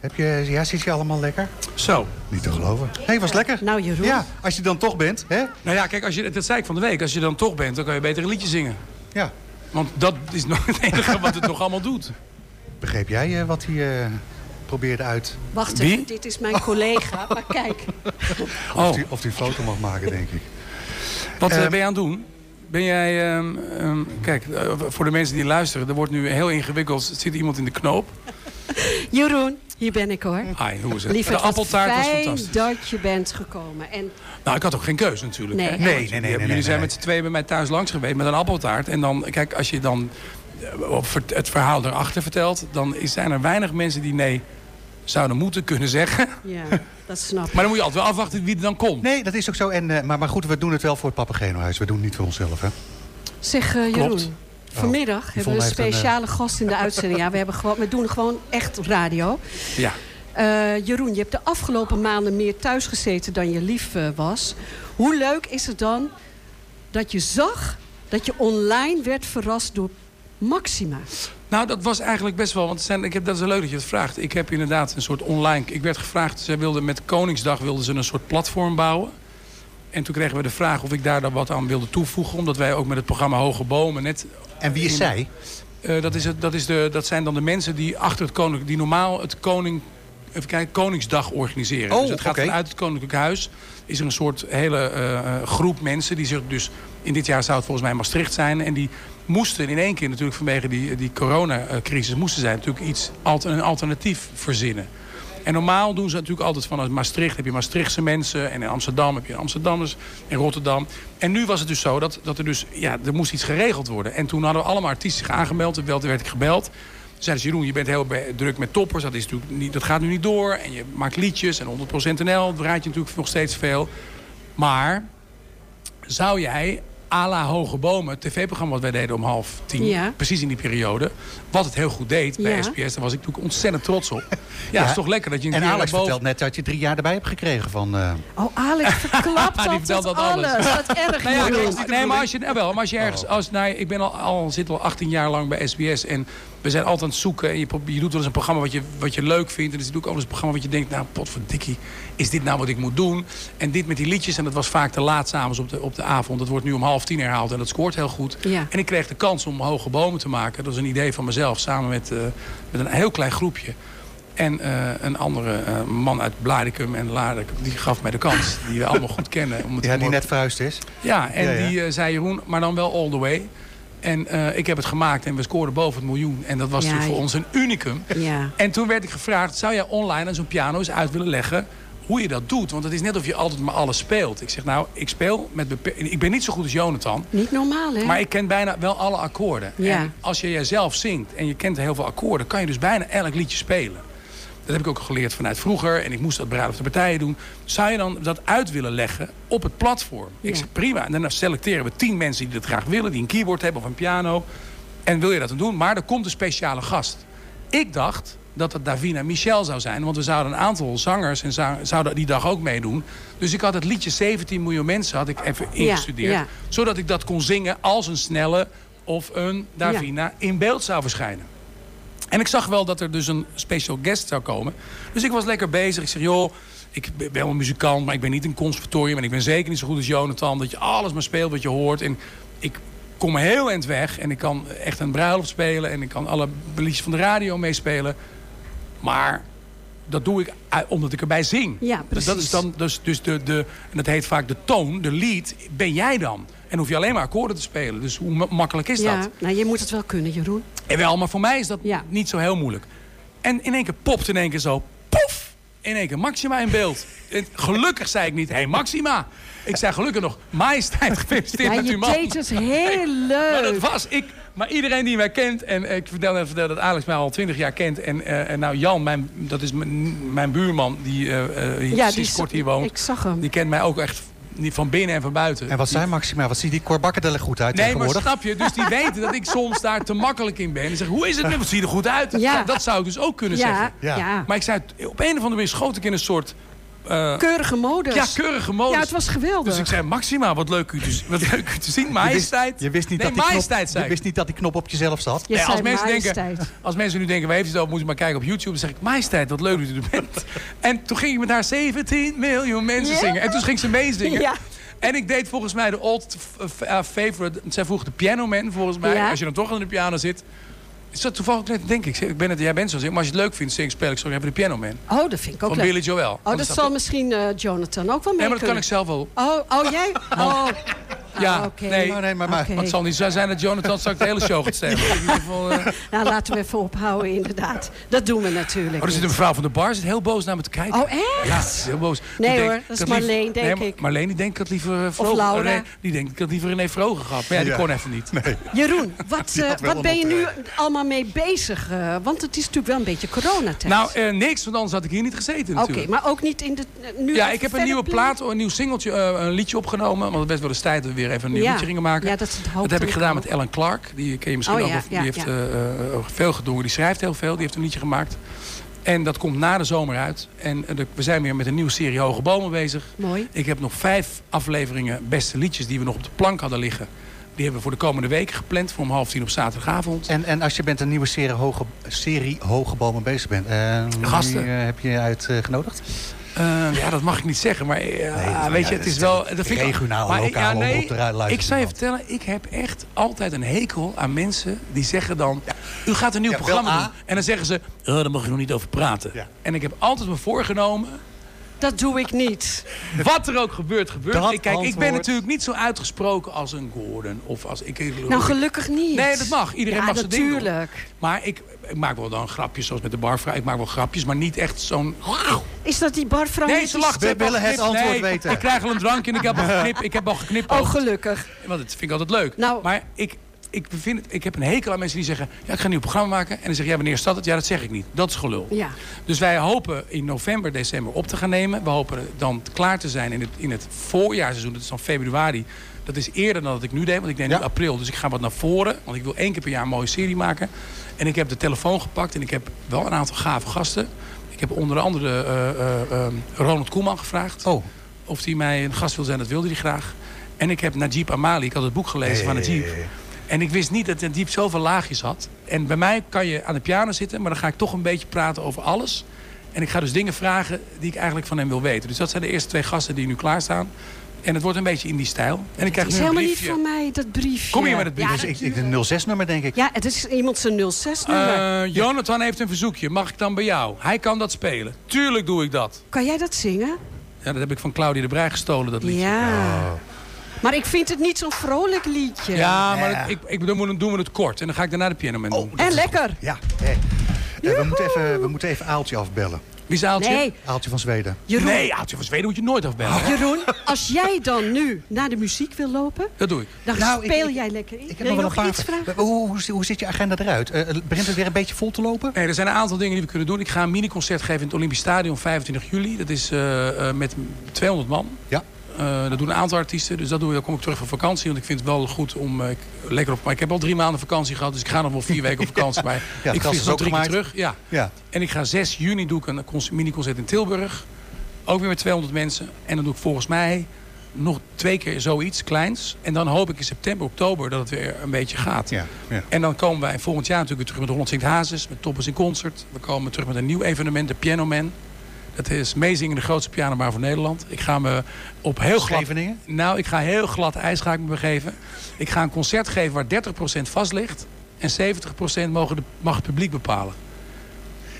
Heb je, ja, zit je allemaal lekker? Zo. Niet te geloven. Hé, hey, was lekker. Nou, Jeroen. Ja, als je dan toch bent, hè? Nou ja, kijk, als je, dat zei ik van de week. Als je dan toch bent, dan kan je beter een liedje zingen. Ja. Want dat is nog het enige wat het nog allemaal doet. Begreep jij eh, wat hij eh, probeerde uit? Wacht Wie? even, dit is mijn collega. Maar kijk, Oh, Of hij of die foto mag maken, denk ik. wat eh, ben je aan het doen? Ben jij... ehm, ehm, kijk, voor de mensen die luisteren. Er wordt nu heel ingewikkeld. Er zit iemand in de knoop. Jeroen, hier ben ik hoor. Hi, hoe is het? Lieverd, de appeltaart was fijn fantastisch. dat je bent gekomen. En Nou, ik had ook geen keuze natuurlijk. Nee. hè? Nee, nee, nee, nee, Jullie nee, zijn nee. met z'n tweeën bij mij thuis langs geweest met een appeltaart. En dan, kijk, als je dan eh, het verhaal erachter vertelt... dan is- zijn er weinig mensen die nee zouden moeten kunnen zeggen. ja, dat snap ik. Maar dan moet je altijd wel afwachten wie er dan komt. Nee, dat is ook zo. En, eh, maar, maar goed, we doen het wel voor het Papageno-huis. We doen het niet voor onszelf, hè? Zeg eh, Jeroen, Klopt. Vanmiddag hebben we een een, eh, speciale gast in de [laughs] uitzending. Ja, we, hebben gewoon, we doen gewoon echt radio. Ja. Eh, Jeroen, je hebt de afgelopen maanden meer thuis gezeten dan je lief eh, was. Hoe leuk is het dan dat je zag dat je online werd verrast door Maxima? Nou, dat was eigenlijk best wel. Want zijn, ik heb, dat is leuk dat je het vraagt. Ik heb inderdaad een soort online. Ik werd gevraagd, zij wilden met Koningsdag wilden ze een soort platform bouwen. En toen kregen we de vraag of ik daar dan wat aan wilde toevoegen. Omdat wij ook met het programma Hoge Bomen net. En wie is zij? eh, dat, is het, dat, is de, dat zijn dan de mensen die achter het koning, die normaal het koning, even kijken, Koningsdag organiseren. Oh, dus het gaat oké. vanuit het Koninklijk Huis. Is er een soort hele eh, eh, groep mensen die zich dus in dit jaar zou het volgens mij Maastricht zijn. En die moesten in één keer natuurlijk vanwege die, die coronacrisis moesten zij natuurlijk iets een alternatief verzinnen. En normaal doen ze natuurlijk altijd vanuit Maastricht heb je Maastrichtse mensen. En in Amsterdam heb je Amsterdammers. In Rotterdam. En nu was het dus zo dat, dat er dus, ja, er moest iets geregeld worden. En toen hadden we allemaal artiesten zich aangemeld. Toen werd ik gebeld. Zeiden ze, Jeroen, je bent heel druk met toppers. Dat, is natuurlijk niet, dat gaat nu niet door. En je maakt liedjes. En 100% NL draait je natuurlijk nog steeds veel. Maar zou jij à la Hoge Bomen, het tv-programma wat wij deden om half tien, Ja. precies in die periode, wat het heel goed deed bij Ja. SBS, daar was ik natuurlijk ontzettend trots op. [laughs] Ja, is toch lekker dat je een En keer Alex boven- vertelt net dat je drie jaar erbij hebt gekregen van... eh, Oh, Alex [laughs] verklapt Die altijd vertelt dat alles. alles. Wat erg, Nou nee, maar als je, nou wel, maar als je ergens, als, nou, ik ben al, al, zit al 18 jaar lang bij SBS en we zijn altijd aan het zoeken. En je, je doet wel eens een programma wat je, wat je leuk vindt. En er is natuurlijk ook wel eens een programma wat je denkt, nou, potverdikkie, is dit nou wat ik moet doen? En dit met die liedjes, en dat was vaak te laat s'avonds op de, op de avond. Dat wordt nu om half tien herhaald en dat scoort heel goed. Ja. En ik kreeg de kans om hoge bomen te maken. Dat was een idee van mezelf, samen met, eh, met een heel klein groepje. En eh, een andere eh, man uit Blaricum en Laarden, die gaf mij de kans. Die we allemaal goed kennen. Om het [laughs] ja, die net verhuisd is. ja, en Ja, ja. die eh, zei Jeroen, maar dan wel all the way. En eh, ik heb het gemaakt en we scoorden boven het miljoen. En dat was Ja, natuurlijk voor ons een unicum. Ja. En toen werd ik gevraagd, zou jij online aan zo'n piano eens uit willen leggen hoe je dat doet? Want het is net of je altijd maar alles speelt. Ik zeg nou, ik speel met Ik ben niet zo goed als Jonathan. Niet normaal, hè? Maar ik ken bijna wel alle akkoorden. Ja. En als je jezelf zingt en je kent heel veel akkoorden... kan je dus bijna elk liedje spelen. Dat heb ik ook geleerd vanuit vroeger. En ik moest dat bij de partijen doen. Zou je dan dat uit willen leggen op het platform? Ik zeg prima. En dan selecteren we tien mensen die dat graag willen. Die een keyboard hebben of een piano. En wil je dat dan doen? Maar er komt een speciale gast. Ik dacht dat het Davina Michel zou zijn. Want we zouden een aantal zangers en zouden die dag ook meedoen. Dus ik had het liedje 17 miljoen mensen had ik even ingestudeerd. ja. Zodat ik dat kon zingen als een snelle of een Davina in beeld zou verschijnen. En ik zag wel dat er dus een special guest zou komen. Dus ik was lekker bezig. Ik zeg, joh, ik ben wel een muzikant, maar ik ben niet een conservatorium. En ik ben zeker niet zo goed als Jonathan. Dat je alles maar speelt wat je hoort. En ik kom heel eind weg. En ik kan echt een bruiloft spelen. En ik kan alle liedjes van de radio meespelen. Maar dat doe ik omdat ik erbij zing. Ja, Dus dat is precies. dan, dus, dus de, de, en dat heet vaak de toon, de lead, ben jij dan. En hoef je alleen maar akkoorden te spelen. Dus hoe ma- makkelijk is ja, dat? nou, je moet het wel kunnen, Jeroen. En wel, maar voor mij is dat Ja. niet zo heel moeilijk. En in één keer popt in één keer zo, poef! In één keer Maxima in beeld. [laughs] En gelukkig zei ik niet, hé hey, Maxima. Ik zei gelukkig nog, majesteit, gefeliciteerd Ja, met je uw man. deed het heel [laughs] Maar dat leuk. was, ik Maar iedereen die mij kent, en ik vertel net dat Alex mij al 20 jaar kent. En, eh, en nou, Jan, mijn, dat is mijn, mijn buurman, die eh, eh, Ja, die kort hier woont. Ik zag hem. Die kent mij ook echt van binnen en van buiten. En wat zijn Maxima? Wat ziet die Corbakker er goed uit Nee, maar snap je? Dus die [laughs] weten dat ik soms daar te makkelijk in ben. En zeg, hoe is het met Wat zie je er goed uit? Ja. Dat zou ik dus ook kunnen Ja, zeggen. Maar ik zei, op een of andere manier schoot ik in een soort... eh, Keurige modus. ja, keurige modus. Ja, het was geweldig. Dus ik zei, Maxima, wat leuk u te, wat leuk u te zien. Je wist, Majesteit. je wist niet nee, dat die knop, je ik. wist niet dat die knop op jezelf zat. Je Nee, zei als, mensen majesteit. denken, als mensen nu denken, waar heeft het over? Moeten maar kijken op YouTube. Dan zeg ik, majesteit, wat leuk dat u er bent. [laughs] En toen ging ik met haar 17 miljoen mensen Ja. zingen. En toen ging ze meezingen. Ja. En ik deed volgens mij de old uh, favorite. Zij vroeg de piano man volgens mij. Ja. Als je dan toch aan de piano zit. Is dat toevallig net, denk ik. Ik ben het, jij bent zo. Maar als je het leuk vindt, zing, speel ik zo even de piano man. Oh, dat vind ik ook Van leuk. Billy Joel. Oh, dat zal misschien eh, Jonathan ook wel mee Nee, maar dat kan ik zelf wel. Oh, oh jij? [laughs] Oh. Ja, Ah, oké. nee. Maar nee, maar, maar. Want het zal niet zo zijn dat Jonathan straks de hele show gaat stemmen. In ieder geval, eh, Nou, laten we even ophouden, inderdaad. Dat doen we natuurlijk. Oh, er zit een mevrouw van de bar, zit heel boos naar me te kijken. Oh, echt? Ja, ze is heel boos. Nee, Die hoor, dat is Marleen, denk nee, ik. Marleen die denkt dat liever uh, Vroger- Laura. Nee, die denkt ik had liever René Vroger gehad. Maar ja, die Ja. kon even niet. Jeroen, wat, [laughs] eh, wat ben je nu allemaal mee bezig? eh, want het is natuurlijk wel een beetje coronatijd. Nou, eh, niks, want anders had ik hier niet gezeten Oké, maar ook niet in de... eh, nu Ja, ik heb een nieuwe plaat, een nieuw singeltje, een liedje opgenomen. Want het best wel eens tijd dat we weer even een nieuw Ja. liedje gingen maken. Ja, dat is het dat heb ik gedaan ook. met Ellen Clark. Die ken je misschien Oh, ook. ja, of- die ja, heeft veel gedongen. Die schrijft heel veel. Die heeft een liedje gemaakt. En dat komt na de zomer uit. En we zijn weer met een nieuwe serie Hoge Bomen bezig. Mooi. Ik heb nog vijf afleveringen beste liedjes die we nog op de plank hadden liggen. Die hebben we voor de komende weken gepland. Voor om half tien op zaterdagavond. En, en als je met een nieuwe serie Hoge, serie hoge Bomen bezig bent... Gasten. Eh, heb je uitgenodigd? Eh, ja, dat mag ik niet zeggen. Maar maar weet je, het is wel... Dat vind regionaal, maar ik- lokaal, ja, nee, luisteren Ik zou je vertellen, ik heb echt altijd een hekel aan mensen die zeggen dan... U gaat een nieuw Ja, programma doen. En dan zeggen ze, oh, daar mag je nog niet over praten. En ik heb altijd me voorgenomen... Dat doe ik niet. Wat er ook gebeurt, gebeurt. Dat Ik, kijk, ik ben natuurlijk niet zo uitgesproken als een Gordon. Of als ik, Nou, gelukkig niet. Nee, dat mag. Iedereen ja, mag zijn ding doen. natuurlijk. Maar ik, ik maak wel dan grapjes, zoals met de barvrouw. Ik maak wel grapjes, maar niet echt zo'n... Is dat die barvrouw Nee, ze lacht. We willen het antwoord Nee, weten. Ik krijg al een drankje en ik heb al geknipt. Ik heb al geknipt. Oh, gelukkig. Want dat vind ik altijd leuk. Nou- maar ik, ik, vind het, ik heb een hekel aan mensen die zeggen... Ja, ik ga een nieuw programma maken. En dan zeg je, ja, wanneer staat het? Ja, dat zeg ik niet. Dat is gelul. Ja. Dus wij hopen in november, december op te gaan nemen. We hopen dan klaar te zijn in het, in het voorjaarseizoen. Dat is dan februari. Dat is eerder dan dat ik nu deed. Want ik deed Ja. nu april. Dus ik ga wat naar voren. Want ik wil één keer per jaar een mooie serie maken. En ik heb de telefoon gepakt. En ik heb wel een aantal gave gasten. Ik heb onder andere eh, eh, eh, Ronald Koeman gevraagd. Oh, Of hij mij een gast wil zijn, dat wilde hij graag. En ik heb Najib Amali, ik had het boek gelezen van Najib. En ik wist niet dat Najib zoveel laagjes had. En bij mij kan je aan de piano zitten, maar dan ga ik toch een beetje praten over alles. En ik ga dus dingen vragen die ik eigenlijk van hem wil weten. Dus dat zijn de eerste twee gasten die nu klaarstaan. En het wordt een beetje in die stijl. En ik krijg Het is nu een helemaal niet van mij, dat briefje. Kom hier met het briefje. Ja, dus ik, ik, een 06-nummer denk ik. ja het is iemand zijn 06-nummer. Eh, Jonathan heeft een verzoekje. Mag ik dan bij jou? Hij kan dat spelen. Tuurlijk doe ik dat. kan jij dat zingen? Ja, dat heb ik van Claudia de Brij gestolen, dat liedje. Ja. Maar ik vind het niet zo'n vrolijk liedje. Ja, maar het- ik, ik, dan doen we- doen we het kort. En dan ga ik daarna de piano man doen. En lekker. Ja. Eh, we, moeten even, we moeten even Aaltje afbellen. Wie is Aaltje? Nee, Aaltje van Zweden. Jeroen, Nee, Aaltje van Zweden moet je nooit afbellen. Jeroen, als jij dan nu naar de muziek wil lopen, Dat doe ik. dan Nou, speel ik- jij lekker in. Ik heb wil nog je wel een nog paar iets vragen? Hoe, hoe, hoe zit je agenda eruit? Eh, begint het weer een beetje vol te lopen? Nee, er zijn een aantal dingen die we kunnen doen. Ik ga een miniconcert geven in het Olympisch Stadion 25 juli. Dat is eh, eh, met 200 man. Ja. Eh, dat doen een aantal artiesten. Dus dat doe ik. Dan kom ik terug van vakantie. Want ik vind het wel goed om eh, ik- lekker op. Maar ik heb al drie maanden vakantie gehad. Dus ik ga nog wel vier weken op vakantie. Maar [laughs] Ja, ik vlieg nog ook drie keer terug. Ja. Ja. En ik ga 6 juni doe ik een miniconcert in Tilburg. Ook weer met 200 mensen. En dan doe ik volgens mij nog twee keer zoiets kleins. En dan hoop ik in september, oktober dat het weer een beetje gaat. Ja, ja. En dan komen wij volgend jaar natuurlijk weer terug met Holland Zingt Hazes, met Toppers in Concert. We komen terug met een nieuw evenement, de Piano Man. Dat is meezingen de grootste pianobar van Nederland. Ik ga me op heel glad... Scheveningen? Nou, ik ga heel glad ijs ga ik me begeven. Ik ga een concert geven waar 30% vast ligt. En 70% mogen de, mag het publiek bepalen.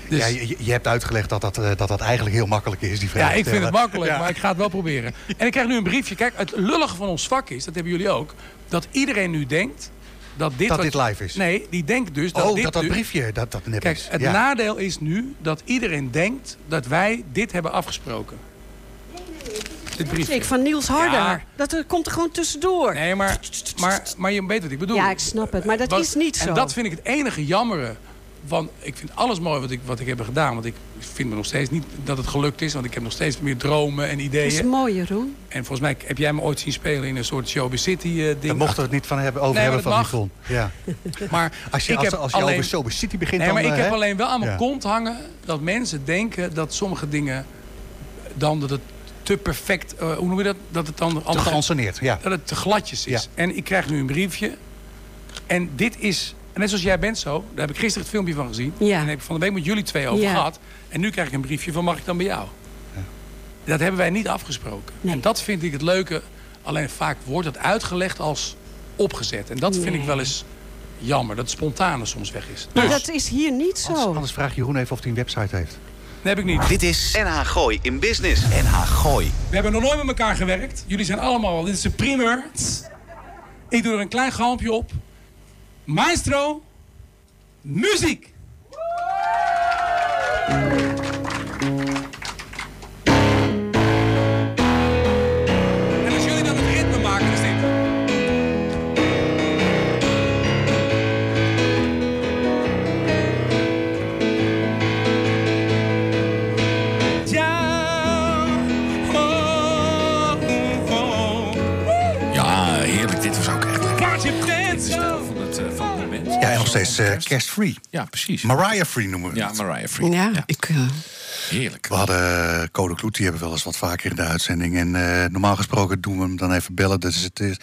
Dus, Ja, je, je hebt uitgelegd dat dat, eh, dat dat eigenlijk heel makkelijk is, die vraag ja, ik vind het makkelijk, Ja. maar ik ga het wel proberen. En ik krijg nu een briefje. Kijk, het lullige van ons vak is, dat hebben jullie ook... dat iedereen nu denkt dat dit... Dat wat- dit live is. Nee, die denkt dus dat oh, dit dat dat nu- briefje, dat dat nep Kijk, is. het ja. nadeel is nu dat iedereen denkt dat wij dit hebben afgesproken. dit briefje. Ik van Niels Harder. Ja. Dat er, komt er gewoon tussendoor. Nee, maar, maar, maar je weet wat ik bedoel. Ja, ik snap het. Maar dat Wat- is niet zo. En dat vind ik het enige jammere. Want ik vind alles mooi wat ik, wat ik heb gedaan. Want ik vind me nog steeds niet dat het gelukt is. Want ik heb nog steeds meer dromen en Dat is ideeën. mooi, Jeroen. En volgens mij heb jij me ooit zien spelen in een soort Showbiz City eh, ding. Daar mochten we het niet van hebben, over Nee, hebben van. Yvonne. Ja. [laughs] Maar Als je, ik als, heb als je alleen... over Showbiz City begint, Nee, maar dan... ik eh, heb alleen wel aan mijn Ja. kont hangen dat mensen denken dat sommige dingen dan dat het te perfect, eh, hoe noem je dat? Dat het dan Te allemaal- geanceneerd, ja. dat het te gladjes is. Ja. En ik krijg nu een briefje. En dit is, en net zoals jij bent zo, daar heb ik gisteren het filmpje van gezien. Ja. En daar heb ik van de week met jullie twee over Ja. gehad. En nu krijg ik een briefje van mag ik dan bij jou? Dat hebben wij niet afgesproken. Nee. En dat vind ik het leuke. Alleen vaak wordt het uitgelegd als opgezet. En dat vind ik Nee. wel eens jammer. Dat het spontane soms weg is. Maar Dus, dat is hier niet zo. Anders, anders vraag Jeroen even of hij een website heeft. dat heb ik niet. Dit is NH Gooi in Business. NH Gooi. We hebben nog nooit met elkaar gewerkt. Jullie zijn allemaal, dit is een primeur. Ik doe er een klein galmpje op. Maestro, muziek. Steeds eh, kerstfree. Ja, precies. Mariah Free noemen we Ja, het. Mariah Free. Ja, Ja, ik... eh, heerlijk. We hadden eh, Code Kloet, die hebben we wel eens wat vaker in de uitzending. En eh, normaal gesproken doen we hem dan even bellen. Dus het is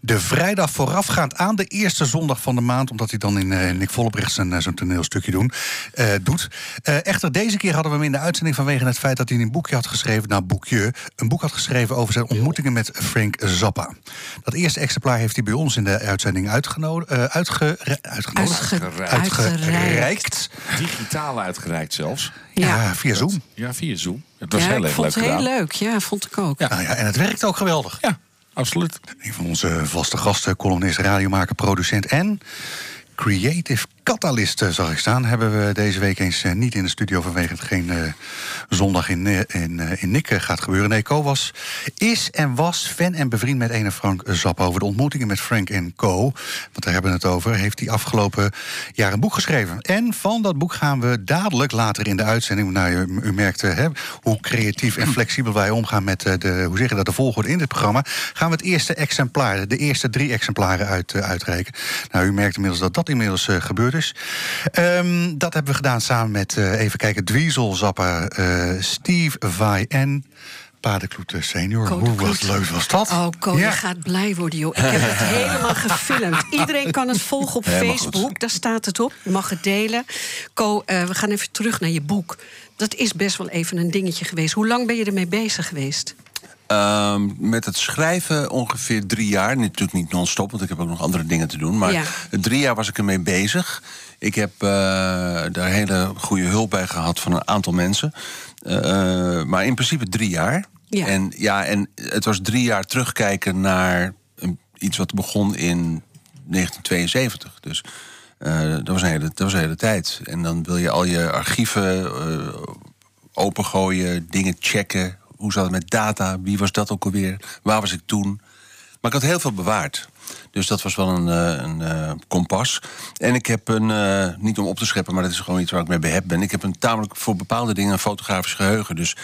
de vrijdag voorafgaand aan de eerste zondag van de maand. Omdat hij dan in eh, Nick Vollebrecht zijn, zo'n toneelstukje doen, eh, doet. Eh, echter, deze keer hadden we hem in de uitzending vanwege het feit dat hij een boekje had geschreven. Nou, boekje. Een boek had geschreven over zijn ontmoetingen met Frank Zappa. Dat eerste exemplaar heeft hij bij ons in de uitzending uitgenodigd. eh uitge, uitgenodigd. Uitge- Uitgereikt. uitgereikt. Digitaal uitgereikt zelfs. Ja, ja, via Zoom. Ja, via Zoom. Het was ja heel ik erg vond leuk het heel gedaan. leuk. Ja, vond ik ook. Nou ja, en het werkt ook geweldig. Ja, absoluut. Een van onze vaste gasten, columnist, radiomaker, producent en creative catalyst zag ik staan. Hebben we deze week eens eh, niet in de studio vanwege het geen eh, zondag in, eh, in, in gaat gebeuren. Nee, Co was, is en was fan en bevriend met ene Frank Zappa. Over de ontmoetingen met Frank en Co, want daar hebben we het over, heeft hij afgelopen jaar een boek geschreven. En van dat boek gaan we dadelijk later in de uitzending. Nou, u, u merkt hè, hoe creatief en flexibel wij omgaan met de, hoe zeg je dat, de volgorde in dit programma. Gaan we het eerste exemplaar, de eerste drie exemplaren uit, uitreiken. Nou, u merkt inmiddels dat dat inmiddels eh, Ehm, dat hebben we gedaan samen met, eh, even kijken, Dweezil Zappa, eh, Steve Vai en Padenkloet senior. Co de Hoe was leuk was dat? Oh, Ko, Ja. je gaat blij worden, joh. Ik heb het [laughs] helemaal gefilmd. Iedereen kan het volgen op Helemaal Facebook. Daar staat het op. Je mag het delen. Ko, eh, we gaan even terug naar je boek. Dat is best wel even een dingetje geweest. Hoe lang ben je ermee bezig geweest? Ehm, met het schrijven ongeveer drie jaar. Natuurlijk niet non-stop, want ik heb ook nog andere dingen te doen. Maar Ja. drie jaar was ik ermee bezig. Ik heb eh, daar hele goede hulp bij gehad van een aantal mensen. Eh, eh, maar in principe drie jaar. Ja. En, ja, en het was drie jaar terugkijken naar iets wat begon in 1972. Dus dat, was een hele, dat was een hele tijd. En dan wil je al je archieven opengooien, dingen checken. Hoe zat het met data? Wie was dat ook alweer? Waar was ik toen? Maar ik had heel veel bewaard. Dus dat was wel een, eh, een eh, kompas. En ik heb een, eh, niet om op te scheppen, maar dat is gewoon iets waar ik mee behept ben. Ik heb een tamelijk voor bepaalde dingen een fotografisch geheugen. Dus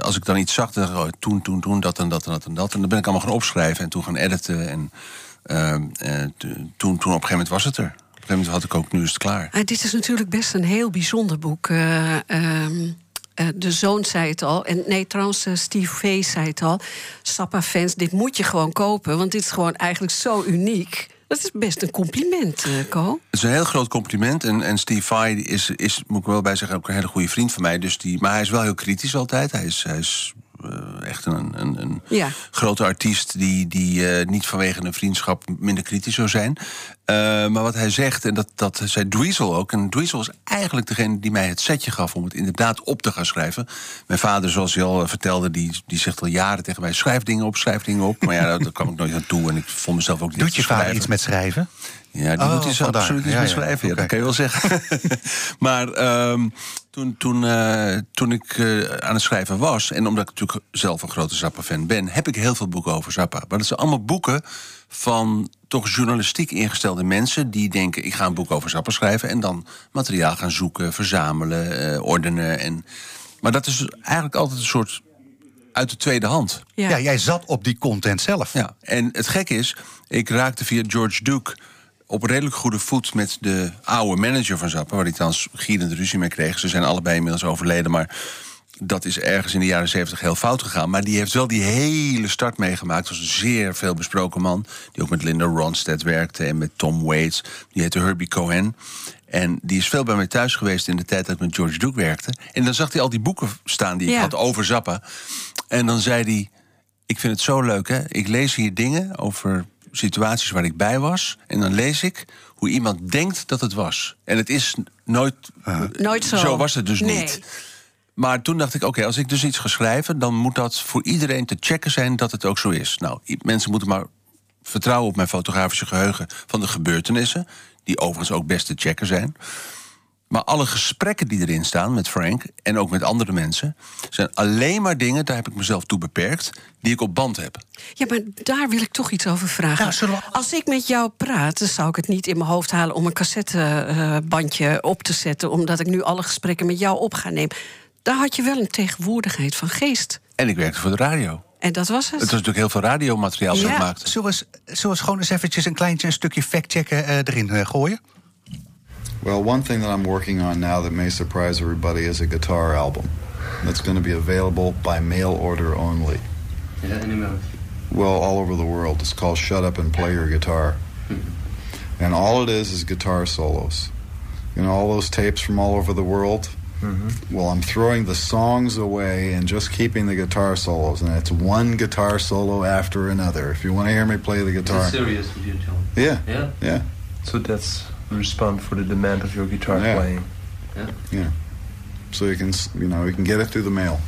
als ik dan iets zag, oh, toen, toen, toen, dat en dat en dat en dat. En dan ben ik allemaal gaan opschrijven en toen gaan editen. En toen, toen op een gegeven moment was het er. Op een gegeven moment had ik ook, nu is het klaar. Ah, dit is natuurlijk best een heel bijzonder boek. Eh, ehm, eh, de zoon zei het al. En nee, trouwens, eh, Steve Vee zei het al. Sappa-fans, dit moet je gewoon kopen. Want dit is gewoon eigenlijk zo uniek. Dat is best een compliment, eh Co. Het is een heel groot compliment. En, en Steve Vai is, is, moet ik wel bij zeggen, ook een hele goede vriend van mij. Dus die, maar hij is wel heel kritisch altijd. Hij is, hij is eh, echt een, een, een Ja. grote artiest die, die eh, niet vanwege een vriendschap minder kritisch zou zijn. Eh, maar wat hij zegt, en dat, dat zei Dweezil ook. En Dweezil was eigenlijk degene die mij het setje gaf om het inderdaad op te gaan schrijven. Mijn vader, zoals hij al eh, vertelde, die, die zegt al jaren tegen mij: schrijf dingen op, schrijf dingen op. Maar ja, daar, kwam ik nooit aan toe. En ik vond mezelf ook niet Doet je vader iets met schrijven? Ja, die Oh, moet hij zo vandaar. absoluut iets Ja, ja, beschrijven. Ja, dat kan je wel zeggen. [laughs] maar ehm, toen, toen, eh, toen ik eh, aan het schrijven was... en omdat ik natuurlijk zelf een grote Zappa-fan ben... heb ik heel veel boeken over Zappa. Maar dat zijn allemaal boeken van toch journalistiek ingestelde mensen... die denken, ik ga een boek over Zappa schrijven... en dan materiaal gaan zoeken, verzamelen, eh, ordenen. En... Maar dat is dus eigenlijk altijd een soort uit de tweede hand. Ja. Ja, jij zat op die content zelf. Ja, en het gekke is, ik raakte via George Duke op redelijk goede voet met de oude manager van Zappa, waar hij trouwens gierend ruzie mee kreeg. Ze zijn allebei inmiddels overleden, maar dat is ergens in de jaren zeventig heel fout gegaan. Maar die heeft wel die hele start meegemaakt. Was een zeer veel besproken man. Die ook met Linda Ronstadt werkte en met Tom Waits. Die heette Herbie Cohen. En die is veel bij mij thuis geweest in de tijd dat ik met George Duke werkte. En dan zag hij al die boeken staan die ik Ja. had over Zappa. En dan zei hij: Ik vind het zo leuk, hè? Ik lees hier dingen over situaties waar ik bij was. En dan lees ik hoe iemand denkt dat het was. En het is nooit. Nooit zo. Zo was het dus Nee. niet. Maar toen dacht ik, oké, als ik dus iets ga schrijven... dan moet dat voor iedereen te checken zijn dat het ook zo is. Nou, mensen moeten maar vertrouwen op mijn fotografische geheugen... van de gebeurtenissen, die overigens ook best te checken zijn. Maar alle gesprekken die erin staan met Frank... en ook met andere mensen... zijn alleen maar dingen, daar heb ik mezelf toe beperkt... die ik op band heb. Ja, maar daar wil ik toch iets over vragen. Ja, zullen we- Als ik met jou praat, dan zou ik het niet in mijn hoofd halen om een cassettebandje op te zetten, omdat ik nu alle gesprekken met jou op ga nemen. Daar had je wel een tegenwoordigheid van geest. En ik werkte voor de radio. En dat was het. Het was natuurlijk heel veel radiomateriaal dat Ja. maakte. Zullen we, gewoon eens eventjes een kleintje een stukje fact-checken eh, erin eh, gooien? Well, one thing that I'm working on now that may surprise everybody is a guitar album that's going to be available by mail order only. Well, all over the world. It's called Shut Up and Play Your Guitar. and all it is is guitar solos. You know, all those tapes from all over the world? Well, I'm throwing the songs away and just keeping the guitar solos. And it's one guitar solo after another. If you want to hear me play the guitar. serious with you, John? Yeah. Yeah. Yeah. So that's respond for the demand of your guitar Yeah. playing. Yeah. So you can, you know, you can get it through the mail.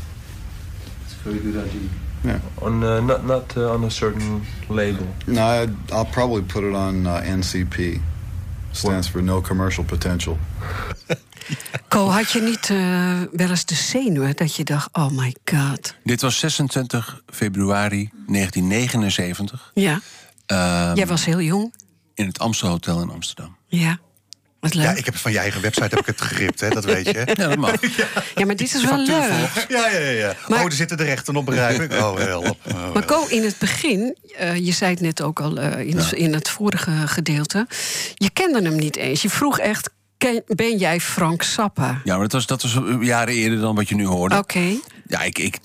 It's a very good idea. Yeah. On uh, not not uh, on a certain label. No, I'd, I'll probably put it on uh, NCP. Stands for No Commercial Potential. [laughs] Ko, had je niet eh, wel eens de zenuwen dat je dacht: oh my god. Dit was 26 februari 1979. Ja, ehm, jij was heel jong. In het Amstel Hotel in Amsterdam. Ja, wat leuk. Ja, ik heb het van je eigen website heb ik het gegript, hè, dat weet je. [laughs] Ja, dat mag. [laughs] Ja, maar dit is wel leuk. Ja, ja, ja. ja. Maar- oh, er zitten de rechten op, ik. Oh, help. Oh, Maar Ko, in het begin, eh, je zei het net ook al eh, in, in het vorige gedeelte, je kende hem niet eens. Je vroeg echt: ben jij Frank Zappa? Ja, maar dat was, dat was jaren eerder dan wat je nu hoorde. Oké. Ja, ik, ik,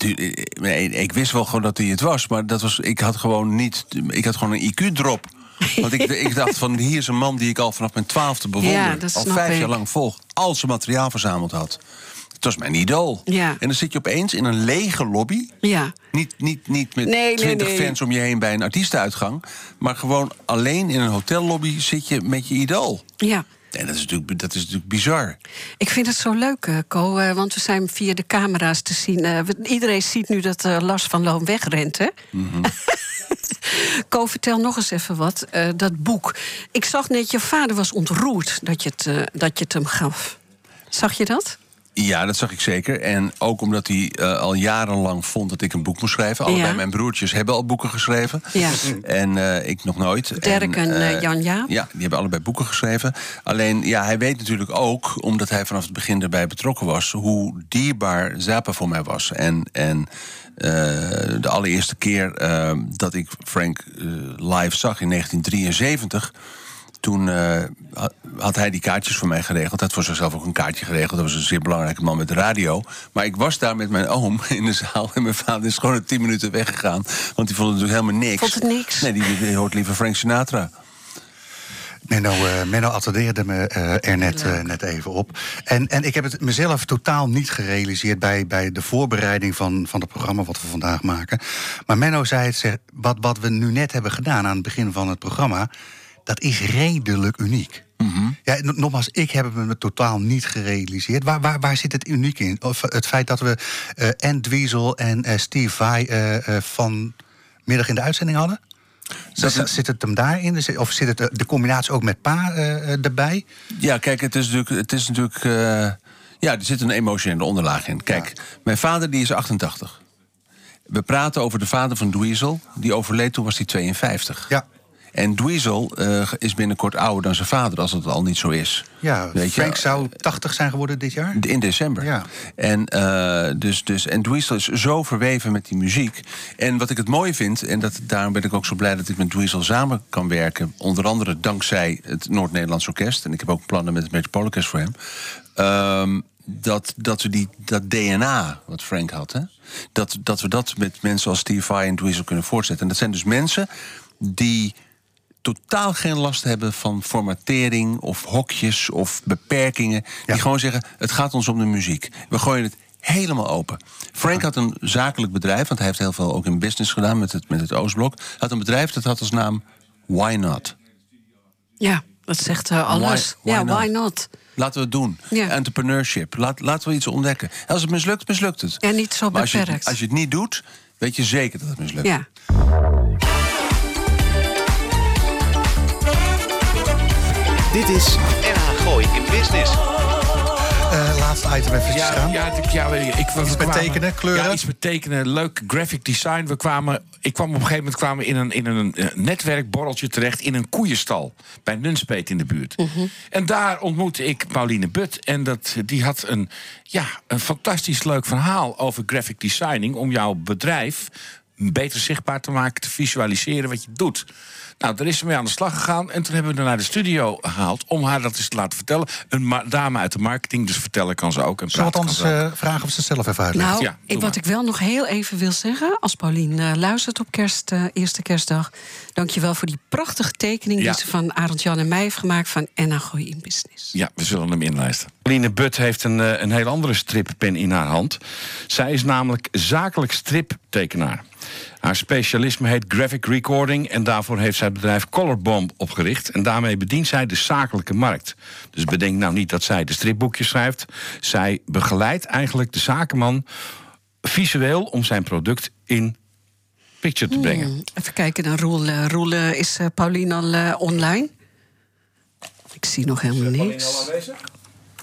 nee, ik wist wel gewoon dat hij het was, maar dat was, ik had gewoon niet. Ik had gewoon een IQ-drop. Want ik, ik dacht van hier is een man die ik al vanaf mijn twaalfde bewonder. Ja, al vijf ik. jaar lang volg. Al zijn materiaal verzameld had. Het was mijn idool. Ja. En dan zit je opeens in een lege lobby. Ja. Niet, niet, niet met Nee, nee, twintig nee. fans om je heen bij een artiestenuitgang. Maar gewoon alleen in een hotellobby zit je met je idool. Ja. En dat is natuurlijk, dat is natuurlijk bizar. Ik vind het zo leuk, eh, Ko, eh, want we zijn via de camera's te zien. eh, iedereen ziet nu dat eh, Lars van Loon wegrent, hè? [laughs] Ko, vertel nog eens even wat. eh, dat boek. Ik zag net, je vader was ontroerd dat je het, eh, dat je het hem gaf. Zag je dat? Ja, dat zag ik zeker. En ook omdat hij eh, al jarenlang vond dat ik een boek moest schrijven. Allebei Ja. mijn broertjes hebben al boeken geschreven. Ja. En eh, ik nog nooit. Dirk en, eh, Jan Jaap. Ja, die hebben allebei boeken geschreven. Alleen, ja, hij weet natuurlijk ook, omdat hij vanaf het begin erbij betrokken was... hoe dierbaar Zappa voor mij was. En, en de allereerste keer dat ik Frank live zag in 1973... Toen eh, had- hij die kaartjes voor mij geregeld. Hij had voor zichzelf ook een kaartje geregeld. Dat was een zeer belangrijke man met de radio. Maar ik was daar met mijn oom [laughs] in de zaal. En mijn vader is gewoon tien minuten weggegaan. Want die vond het natuurlijk helemaal niks. Vond het niks? Nee, die, die hoort liever Frank Sinatra. Menno, eh, Menno attendeerde me eh, er net, net even op. En, en ik heb het mezelf totaal niet gerealiseerd bij, bij de voorbereiding van, van het programma wat we vandaag maken. Maar Menno zei het, zeg, wat, wat we nu net hebben gedaan aan het begin van het programma, dat is redelijk uniek. Ja, n- nogmaals, ik heb het me totaal niet gerealiseerd. Waar, waar, waar zit het uniek in? Of het feit dat we eh en Dweezil en eh, Steve Vai eh, eh, vanmiddag in de uitzending hadden? Zit, zit het hem daarin? Of zit het eh, de combinatie ook met pa eh, eh, erbij? Ja, kijk, het is natuurlijk. Het is natuurlijk eh, ja, er zit een emotionele onderlaag in. Kijk, mijn vader die is 88. We praten over de vader van Dweezil. Die overleed toen was hij 52. Ja. En Dweezil eh, is binnenkort ouder dan zijn vader, als het al niet zo is. Ja, Weet je, Frank zou 80 zijn geworden dit jaar. In december. Ja. En, eh, dus, dus, en Dweezil is zo verweven met die muziek. En wat ik het mooie vind, en dat, daarom ben ik ook zo blij dat ik met Dweezil samen kan werken. Onder andere dankzij het Noord-Nederlands Orkest. En ik heb ook plannen met het Metropoolorkest voor hem. Ehm, dat, dat we die, dat DNA wat Frank had, hè, dat, dat we dat met mensen als Steve Vai en Dweezil kunnen voortzetten. En dat zijn dus mensen die totaal geen last hebben van formatering of hokjes of beperkingen. Die gewoon zeggen: het gaat ons om de muziek. We gooien het helemaal open. Frank had een zakelijk bedrijf, want hij heeft heel veel ook in business gedaan met het, met het Oostblok. Hij had een bedrijf dat had als naam Why Not. Ja, dat zegt eh, alles. Why- why ja, not? why not? Laten we het doen. Ja. Entrepreneurship. Laat, laten we iets ontdekken. En als het mislukt, mislukt het. Ja, niet zo Maar als je, beperkt. als je het niet doet, weet je zeker dat het mislukt. Ja. Dit is NH Gooi in Business. Eh, laatste item even Ja, gaan. ja, ik, ja, ik, we Iets met kwamen- tekenen, kleuren? Ja, iets met tekenen, leuk graphic design. We kwamen, ik kwam op een gegeven moment kwamen we in een, in een eh, netwerkborreltje terecht... in een koeienstal bij Nunspeet in de buurt. En daar ontmoette ik Pauline But. En dat, die had een, ja, een fantastisch leuk verhaal over graphic designing... om jouw bedrijf beter zichtbaar te maken, te visualiseren wat je doet. Nou, daar is ze mee aan de slag gegaan. En toen hebben we haar naar de studio gehaald om haar dat eens te laten vertellen. Een dame uit de marketing, dus vertellen kan ze ook. En Zal het praten kan anders ze ook. eh, vragen of ze zelf even uitlegt? Nou, Ja, ik, wat maar. ik wel nog heel even wil zeggen, als Paulien eh, luistert op kerst, eh, eerste kerstdag, dankjewel voor die prachtige tekening Ja. die ze van Arend Jan en mij heeft gemaakt van Enna Gooi in Business. Ja, we zullen hem inlijsten. Pauline But heeft een, eh, een heel andere strippen in haar hand. Zij is namelijk zakelijk striptekenaar. Haar specialisme heet graphic recording en daarvoor heeft zij het bedrijf Colorbomb opgericht. En daarmee bedient zij de zakelijke markt. Dus bedenk nou niet dat zij de stripboekjes schrijft. Zij begeleidt eigenlijk de zakenman visueel om zijn product in picture te brengen. Hmm, even kijken naar Roel. Eh, Roel, eh, is eh, Paulien al online? Ik zie nog helemaal niks.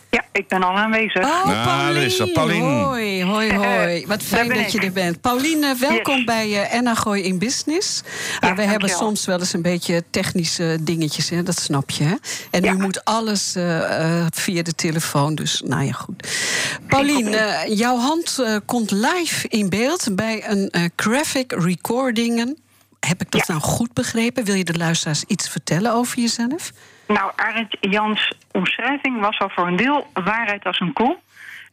Ja, ik ben al aanwezig. Oh, Nou, Paulien. Hoi, hoi, hoi. Wat fijn dat je er bent. Pauline, welkom Yes. bij eh Enna Gooi in Business. Ah, we hebben soms wel eens een beetje technische dingetjes, hè? dat snap je. Hè? En nu moet alles eh, eh, via de telefoon, dus nou ja, goed. Pauline, eh, jouw hand eh, komt live in beeld bij een eh, graphic recordingen. Heb ik dat nou goed begrepen? Wil je de luisteraars iets vertellen over jezelf? Nou, Arend Jans' omschrijving was al voor een deel waarheid als een koe.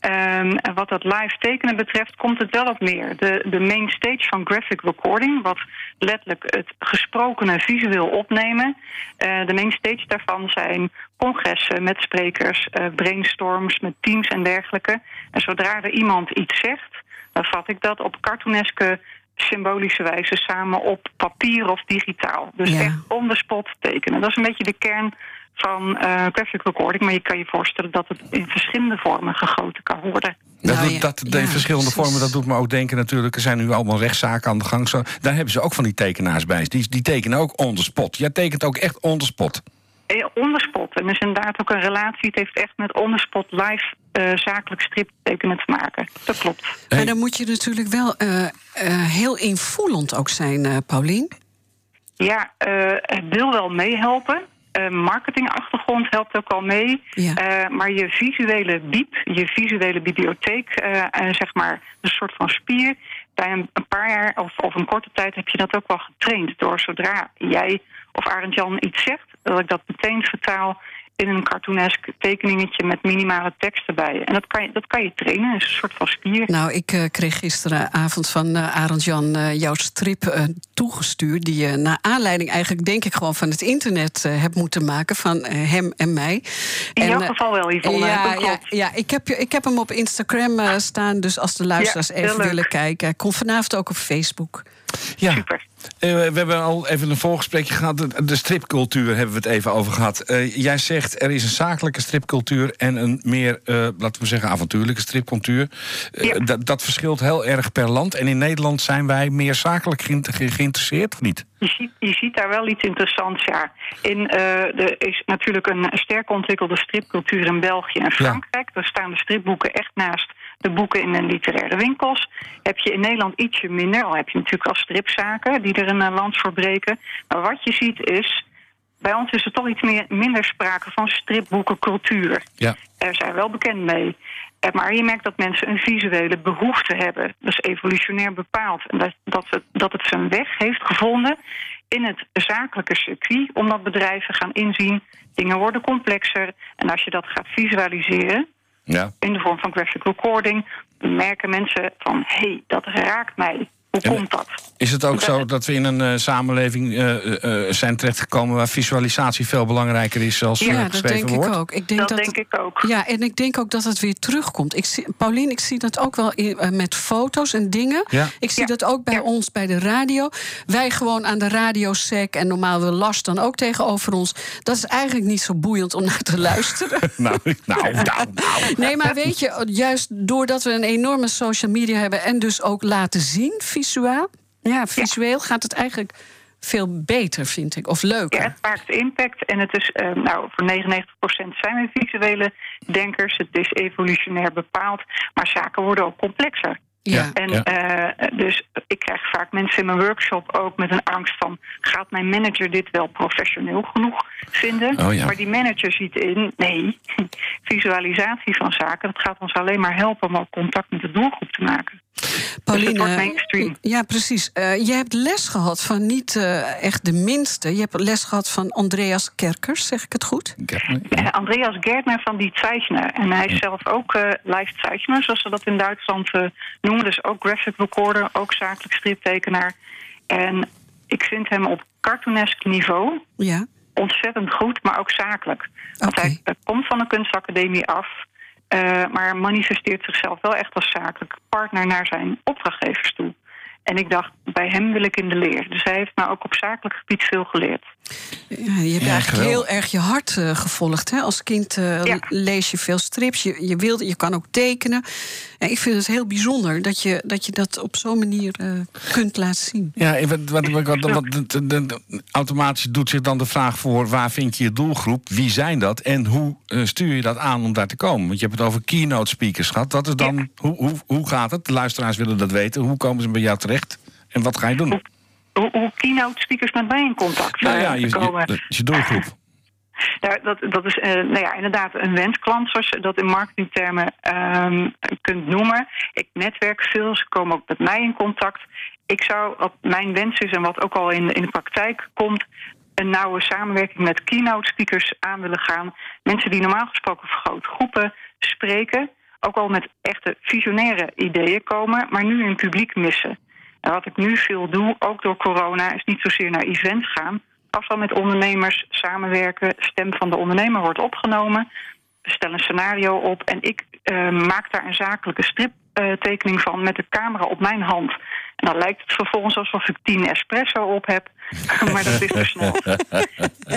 Ehm, en wat dat live tekenen betreft komt het wel op neer. De, de main stage van graphic recording, wat letterlijk het gesprokene visueel opnemen. eh, de main stage daarvan zijn congressen met sprekers, eh, brainstorms met teams en dergelijke. En zodra er iemand iets zegt, dan vat ik dat op cartooneske symbolische wijze samen op papier of digitaal. Dus Ja. echt on the spot tekenen. Dat is een beetje de kern van eh graphic recording. Maar je kan je voorstellen dat het in verschillende vormen gegoten kan worden. Dat, Nou doet, ja, dat, de ja, verschillende precies. vormen, dat doet me ook denken natuurlijk. Er zijn nu allemaal rechtszaken aan de gang. Zo, daar hebben ze ook van die tekenaars bij. Die, die tekenen ook on the spot. Jij tekent ook echt on the spot. Eh, on the spot. En er is inderdaad ook een relatie. Het heeft echt met on the spot live eh, zakelijk striptekenen te maken. Dat klopt. Maar dan moet je natuurlijk wel eh, eh, heel invoelend ook zijn, eh Paulien. Ja, eh, het wil wel meehelpen. Eh, marketingachtergrond helpt ook al mee. Ja. Eh, maar je visuele biep, je visuele bibliotheek, zeg maar een soort van spier. Bij een, een paar jaar of, of een korte tijd heb je dat ook wel getraind. Door zodra jij of Arend Jan iets zegt, dat ik dat meteen vertaal in een cartoonesk tekeningetje met minimale tekst erbij. En dat kan je, dat kan je trainen, dat is een soort van spier. Nou, ik eh, kreeg gisteravond van eh Arend Jan eh, jouw strip toegestuurd. Die je naar aanleiding eigenlijk, denk ik, gewoon van het internet hebt moeten maken. Van hem en mij. In En, jouw geval wel, Yvonne. Ja, dat ja, klopt. ja ik, heb, ik heb hem op Instagram staan. Dus als de luisteraars Ja, even willen kijken. Hij komt vanavond ook op Facebook. Ja, Ja. Super. Eh, we hebben al even een voorgesprekje gehad. De, de stripcultuur hebben we het even over gehad. Eh, jij zegt er is een zakelijke stripcultuur en een meer, eh, laten we zeggen, avontuurlijke stripcultuur. Eh, dat, dat verschilt heel erg per land. En in Nederland zijn wij meer zakelijk geïnter- ge- geïnteresseerd, of niet? Je ziet, je ziet daar wel iets interessants, ja. In, er is natuurlijk een sterk ontwikkelde stripcultuur in België en Frankrijk. Daar staan de stripboeken echt naast de boeken in de literaire winkels. Heb je in Nederland ietsje minder, al heb je natuurlijk al stripzaken die er een eh, land voor breken. Maar wat je ziet is, bij ons is er toch iets meer, minder sprake van stripboekencultuur. Ja. Er zijn wel bekend mee. Eh, Maar je merkt dat mensen een visuele behoefte hebben. Dat is evolutionair bepaald. En dat, dat, het, dat het zijn weg heeft gevonden in het zakelijke circuit. Omdat bedrijven gaan inzien, dingen worden complexer. En als je dat gaat visualiseren, Ja. in de vorm van graphic recording... merken mensen van, hé, hey, dat raakt mij. Hoe En- komt dat? Is het ook zo dat we in een eh, samenleving eh, eh, zijn terechtgekomen waar visualisatie veel belangrijker is als Ja, dat geschreven denk woord? ik ook. Ik denk Dat dat denk ik ook. Ja, en ik denk ook dat het weer terugkomt. Ik zie, Paulien, ik zie dat ook wel in, met foto's en dingen. Ja. Ik zie dat ook bij ons bij de radio. Wij gewoon aan de radiosec en normaal wil Lars dan ook tegenover ons. Dat is eigenlijk niet zo boeiend om naar te luisteren. [laughs] nou, nou, nou, nou. Nee, maar weet je, juist doordat we een enorme social media hebben en dus ook laten zien, visueel, ja, visueel gaat het eigenlijk veel beter, vind ik. Of leuker. Ja, het maakt impact en het is, eh, nou, voor 99% zijn we visuele denkers. Het is evolutionair bepaald, maar zaken worden ook complexer. Ja. En Ja. eh, dus ik krijg vaak mensen in mijn workshop ook met een angst van... gaat mijn manager dit wel professioneel genoeg vinden? Oh ja. Maar die manager ziet in, nee, [laughs] visualisatie van zaken... dat gaat ons alleen maar helpen om ook contact met de doelgroep te maken. Pauline, Dus mainstream. ja, precies. Eh, je hebt les gehad van niet eh, echt de minste. Je hebt les gehad van Andreas Kerkers, zeg ik het goed? Eh, Andreas Gärtner van die Zeichner. En hij is zelf ook eh live Zeichner, zoals ze dat in Duitsland eh, noemen. Dus ook graphic recorder, ook zakelijk striptekenaar. En ik vind hem op cartoonesk niveau Ja. ontzettend goed, maar ook zakelijk. Want hij eh, komt van een kunstacademie af... eh, maar manifesteert zichzelf wel echt als zakelijk partner naar zijn opdrachtgevers toe. En ik dacht, bij hem wil ik in de leer. Dus hij heeft me ook op zakelijk gebied veel geleerd. Ja, je hebt Ja, eigenlijk heel erg je hart eh, gevolgd. Hè? Als kind eh, lees je veel strips. Je, je, wilde, je kan ook tekenen. Ja, ik vind het heel bijzonder dat je dat, je dat op zo'n manier eh, kunt laten zien. Ja, en wat, wat, wat, wat, wat- de- de- de- automatisch doet zich dan de vraag voor... waar vind je je doelgroep, wie zijn dat... en hoe stuur je dat aan om daar te komen? Want je hebt het over keynote speakers gehad. Dat is dan, hoe, hoe, hoe gaat het? De luisteraars willen dat weten. Hoe komen ze bij jou terecht? En wat ga je doen? Hoe, hoe keynote speakers met mij in contact Nou eh, ja, je, komen. je, dat is je doelgroep. [laughs] Ja, dat, dat is eh, nou ja, inderdaad een wensklant, zoals je dat in marketingtermen ehm, kunt noemen. Ik netwerk veel, ze komen ook met mij in contact. Ik zou, wat mijn wens is en wat ook al in, in de praktijk komt... een nauwe samenwerking met keynote speakers aan willen gaan. Mensen die normaal gesproken voor grote groepen spreken... ook al met echte visionaire ideeën komen, maar nu in publiek missen. En wat ik nu veel doe, ook door corona, is niet zozeer naar events gaan... afval met ondernemers samenwerken. Stem van de ondernemer wordt opgenomen. We stellen een scenario op en ik eh, maak daar een zakelijke striptekening van met de camera op mijn hand. En dan lijkt het vervolgens alsof ik tien espresso op heb, [laughs] maar dat is te snel.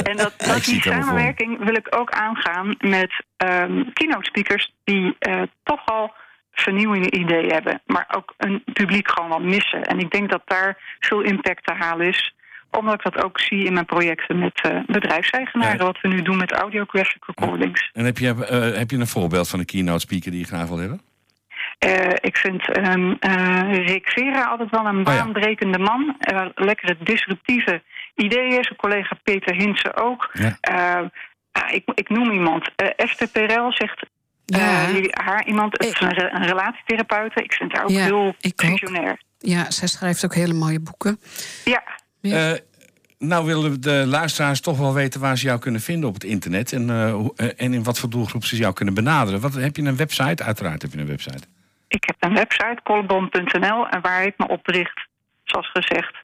En dat, die samenwerking wil ik ook aangaan met ehm keynote speakers die eh, toch al vernieuwende ideeën hebben, maar ook een publiek gewoon wat missen. En ik denk dat daar veel impact te halen is, omdat ik dat ook zie in mijn projecten met eh, bedrijfseigenaren, wat we nu doen met audiographic recordings. En heb je, eh, heb je een voorbeeld van een keynote speaker die je graag wil hebben? Eh, ik vind ehm eh, Rick Vera altijd wel een baanbrekende man. Lekkere disruptieve ideeën. Zijn collega Peter Hinsen ook. Ah, ik, ik noem iemand. Eh Esther Perel zegt... eh, jullie- haar iemand, het is een, een relatietherapeute. Ik vind haar ook Ja, heel ook. visionair. Ja, zij schrijft ook hele mooie boeken. Ja. Eh, nou willen de luisteraars toch wel weten waar ze jou kunnen vinden op het internet. En, eh, eh, en in wat voor doelgroep ze jou kunnen benaderen. Wat, heb je een website? Uiteraard heb je een website. Ik heb een website, colbon.nl, en waar ik me op richt, zoals gezegd.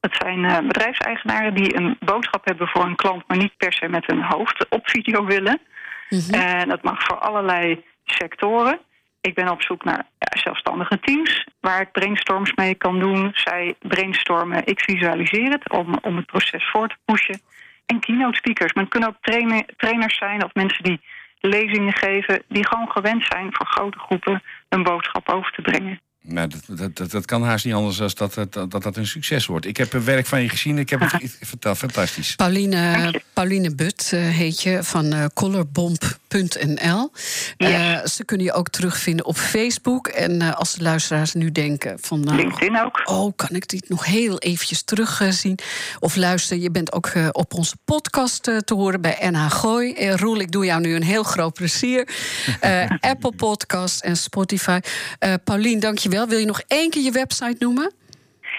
Het zijn eh, bedrijfseigenaren die een boodschap hebben voor een klant, maar niet per se met hun hoofd op video willen. En dat mag voor allerlei sectoren. Ik ben op zoek naar zelfstandige teams waar ik brainstorms mee kan doen. Zij brainstormen, ik visualiseer het om, om het proces voor te pushen. En keynote speakers. Men kunnen ook trainer, trainers zijn of mensen die lezingen geven... die gewoon gewend zijn voor grote groepen een boodschap over te brengen. Nou, dat, dat, dat, dat kan haast niet anders dan dat, dat, dat dat een succes wordt. Ik heb een werk van je gezien, ik heb het verteld, fantastisch. Pauline, Pauline But uh, heet je van uh, colorbomb.nl. Uh, ze kunnen je ook terugvinden op Facebook. En als de luisteraars nu denken van... nou, LinkedIn ook. Oh, kan ik dit nog heel eventjes terugzien? of luister, je bent ook op onze podcast te horen bij NH Gooi. Roel, ik doe jou nu een heel groot plezier. [laughs] Apple Podcast en Spotify. Pauline, dank je wel. Wil je nog één keer je website noemen?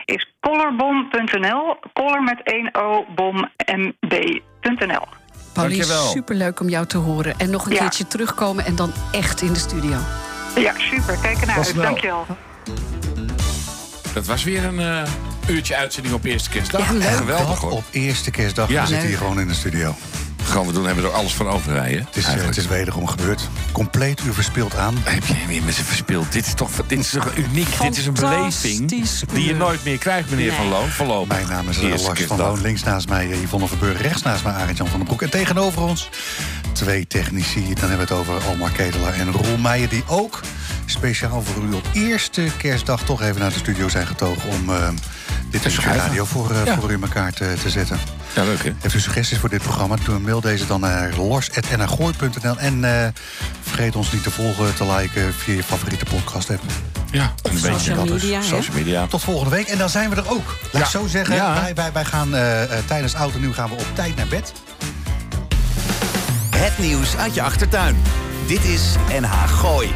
Is colorbom.nl. Color met 1 O, bom, mb.nl. Pauline, superleuk om jou te horen. En nog een ja. keertje terugkomen en dan echt in de studio. Ja, super. Kijk ernaar uit. Dankjewel. Dat was weer een uh, uurtje uitzending op eerste kerstdag. Ja, Geweldig hoor. Op eerste kerstdag. Ja. We zitten hier gewoon in de studio gaan we doen, hebben we er alles van overrijden. Het is, uh, het is wederom gebeurd. Compleet u verspild aan. Heb je weer met ze verspild? Dit is toch, dit is toch uniek? Dit is een beleving die je nooit meer krijgt, meneer nee. Van Loon. Voorlopig. Mijn naam is Lars van Loon. Links naast mij eh, Yvonne Verburg. Rechts naast mij Arend-Jan van den Broek. En tegenover ons twee technici. Dan hebben we het over Almar Kedelaar en Roel Meijer... die ook speciaal voor u op eerste kerstdag... toch even naar de studio zijn getogen om... Uh, dit is radio voor, uh, ja. voor u in elkaar te, te zetten. Ja, leuk hè? Heeft u suggesties voor dit programma? Doe mail deze dan naar lors.nagooi.nl. En uh, vergeet ons niet te volgen, te liken via je favoriete podcast app. Ja, een social beetje media, dus. Social media. Tot volgende week. En dan zijn we er ook. Laat ja. ik zo zeggen. Ja. Wij, wij, wij gaan uh, tijdens oud en nieuw gaan we op tijd naar bed. Het nieuws uit je achtertuin. Dit is NH Gooi.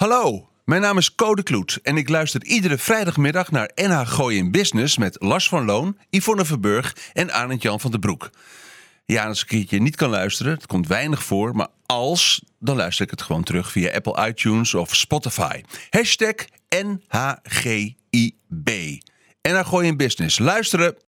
Hallo, mijn naam is Code Kloet en ik luister iedere vrijdagmiddag naar NH Gooi in Business met Lars van Loon, Yvonne Verburg en Arend Jan van den Broek. Ja, als ik een keertje niet kan luisteren, het komt weinig voor, maar als, dan luister ik het gewoon terug via Apple iTunes of Spotify. Hashtag NHGIB. NH Gooi in Business. Luisteren!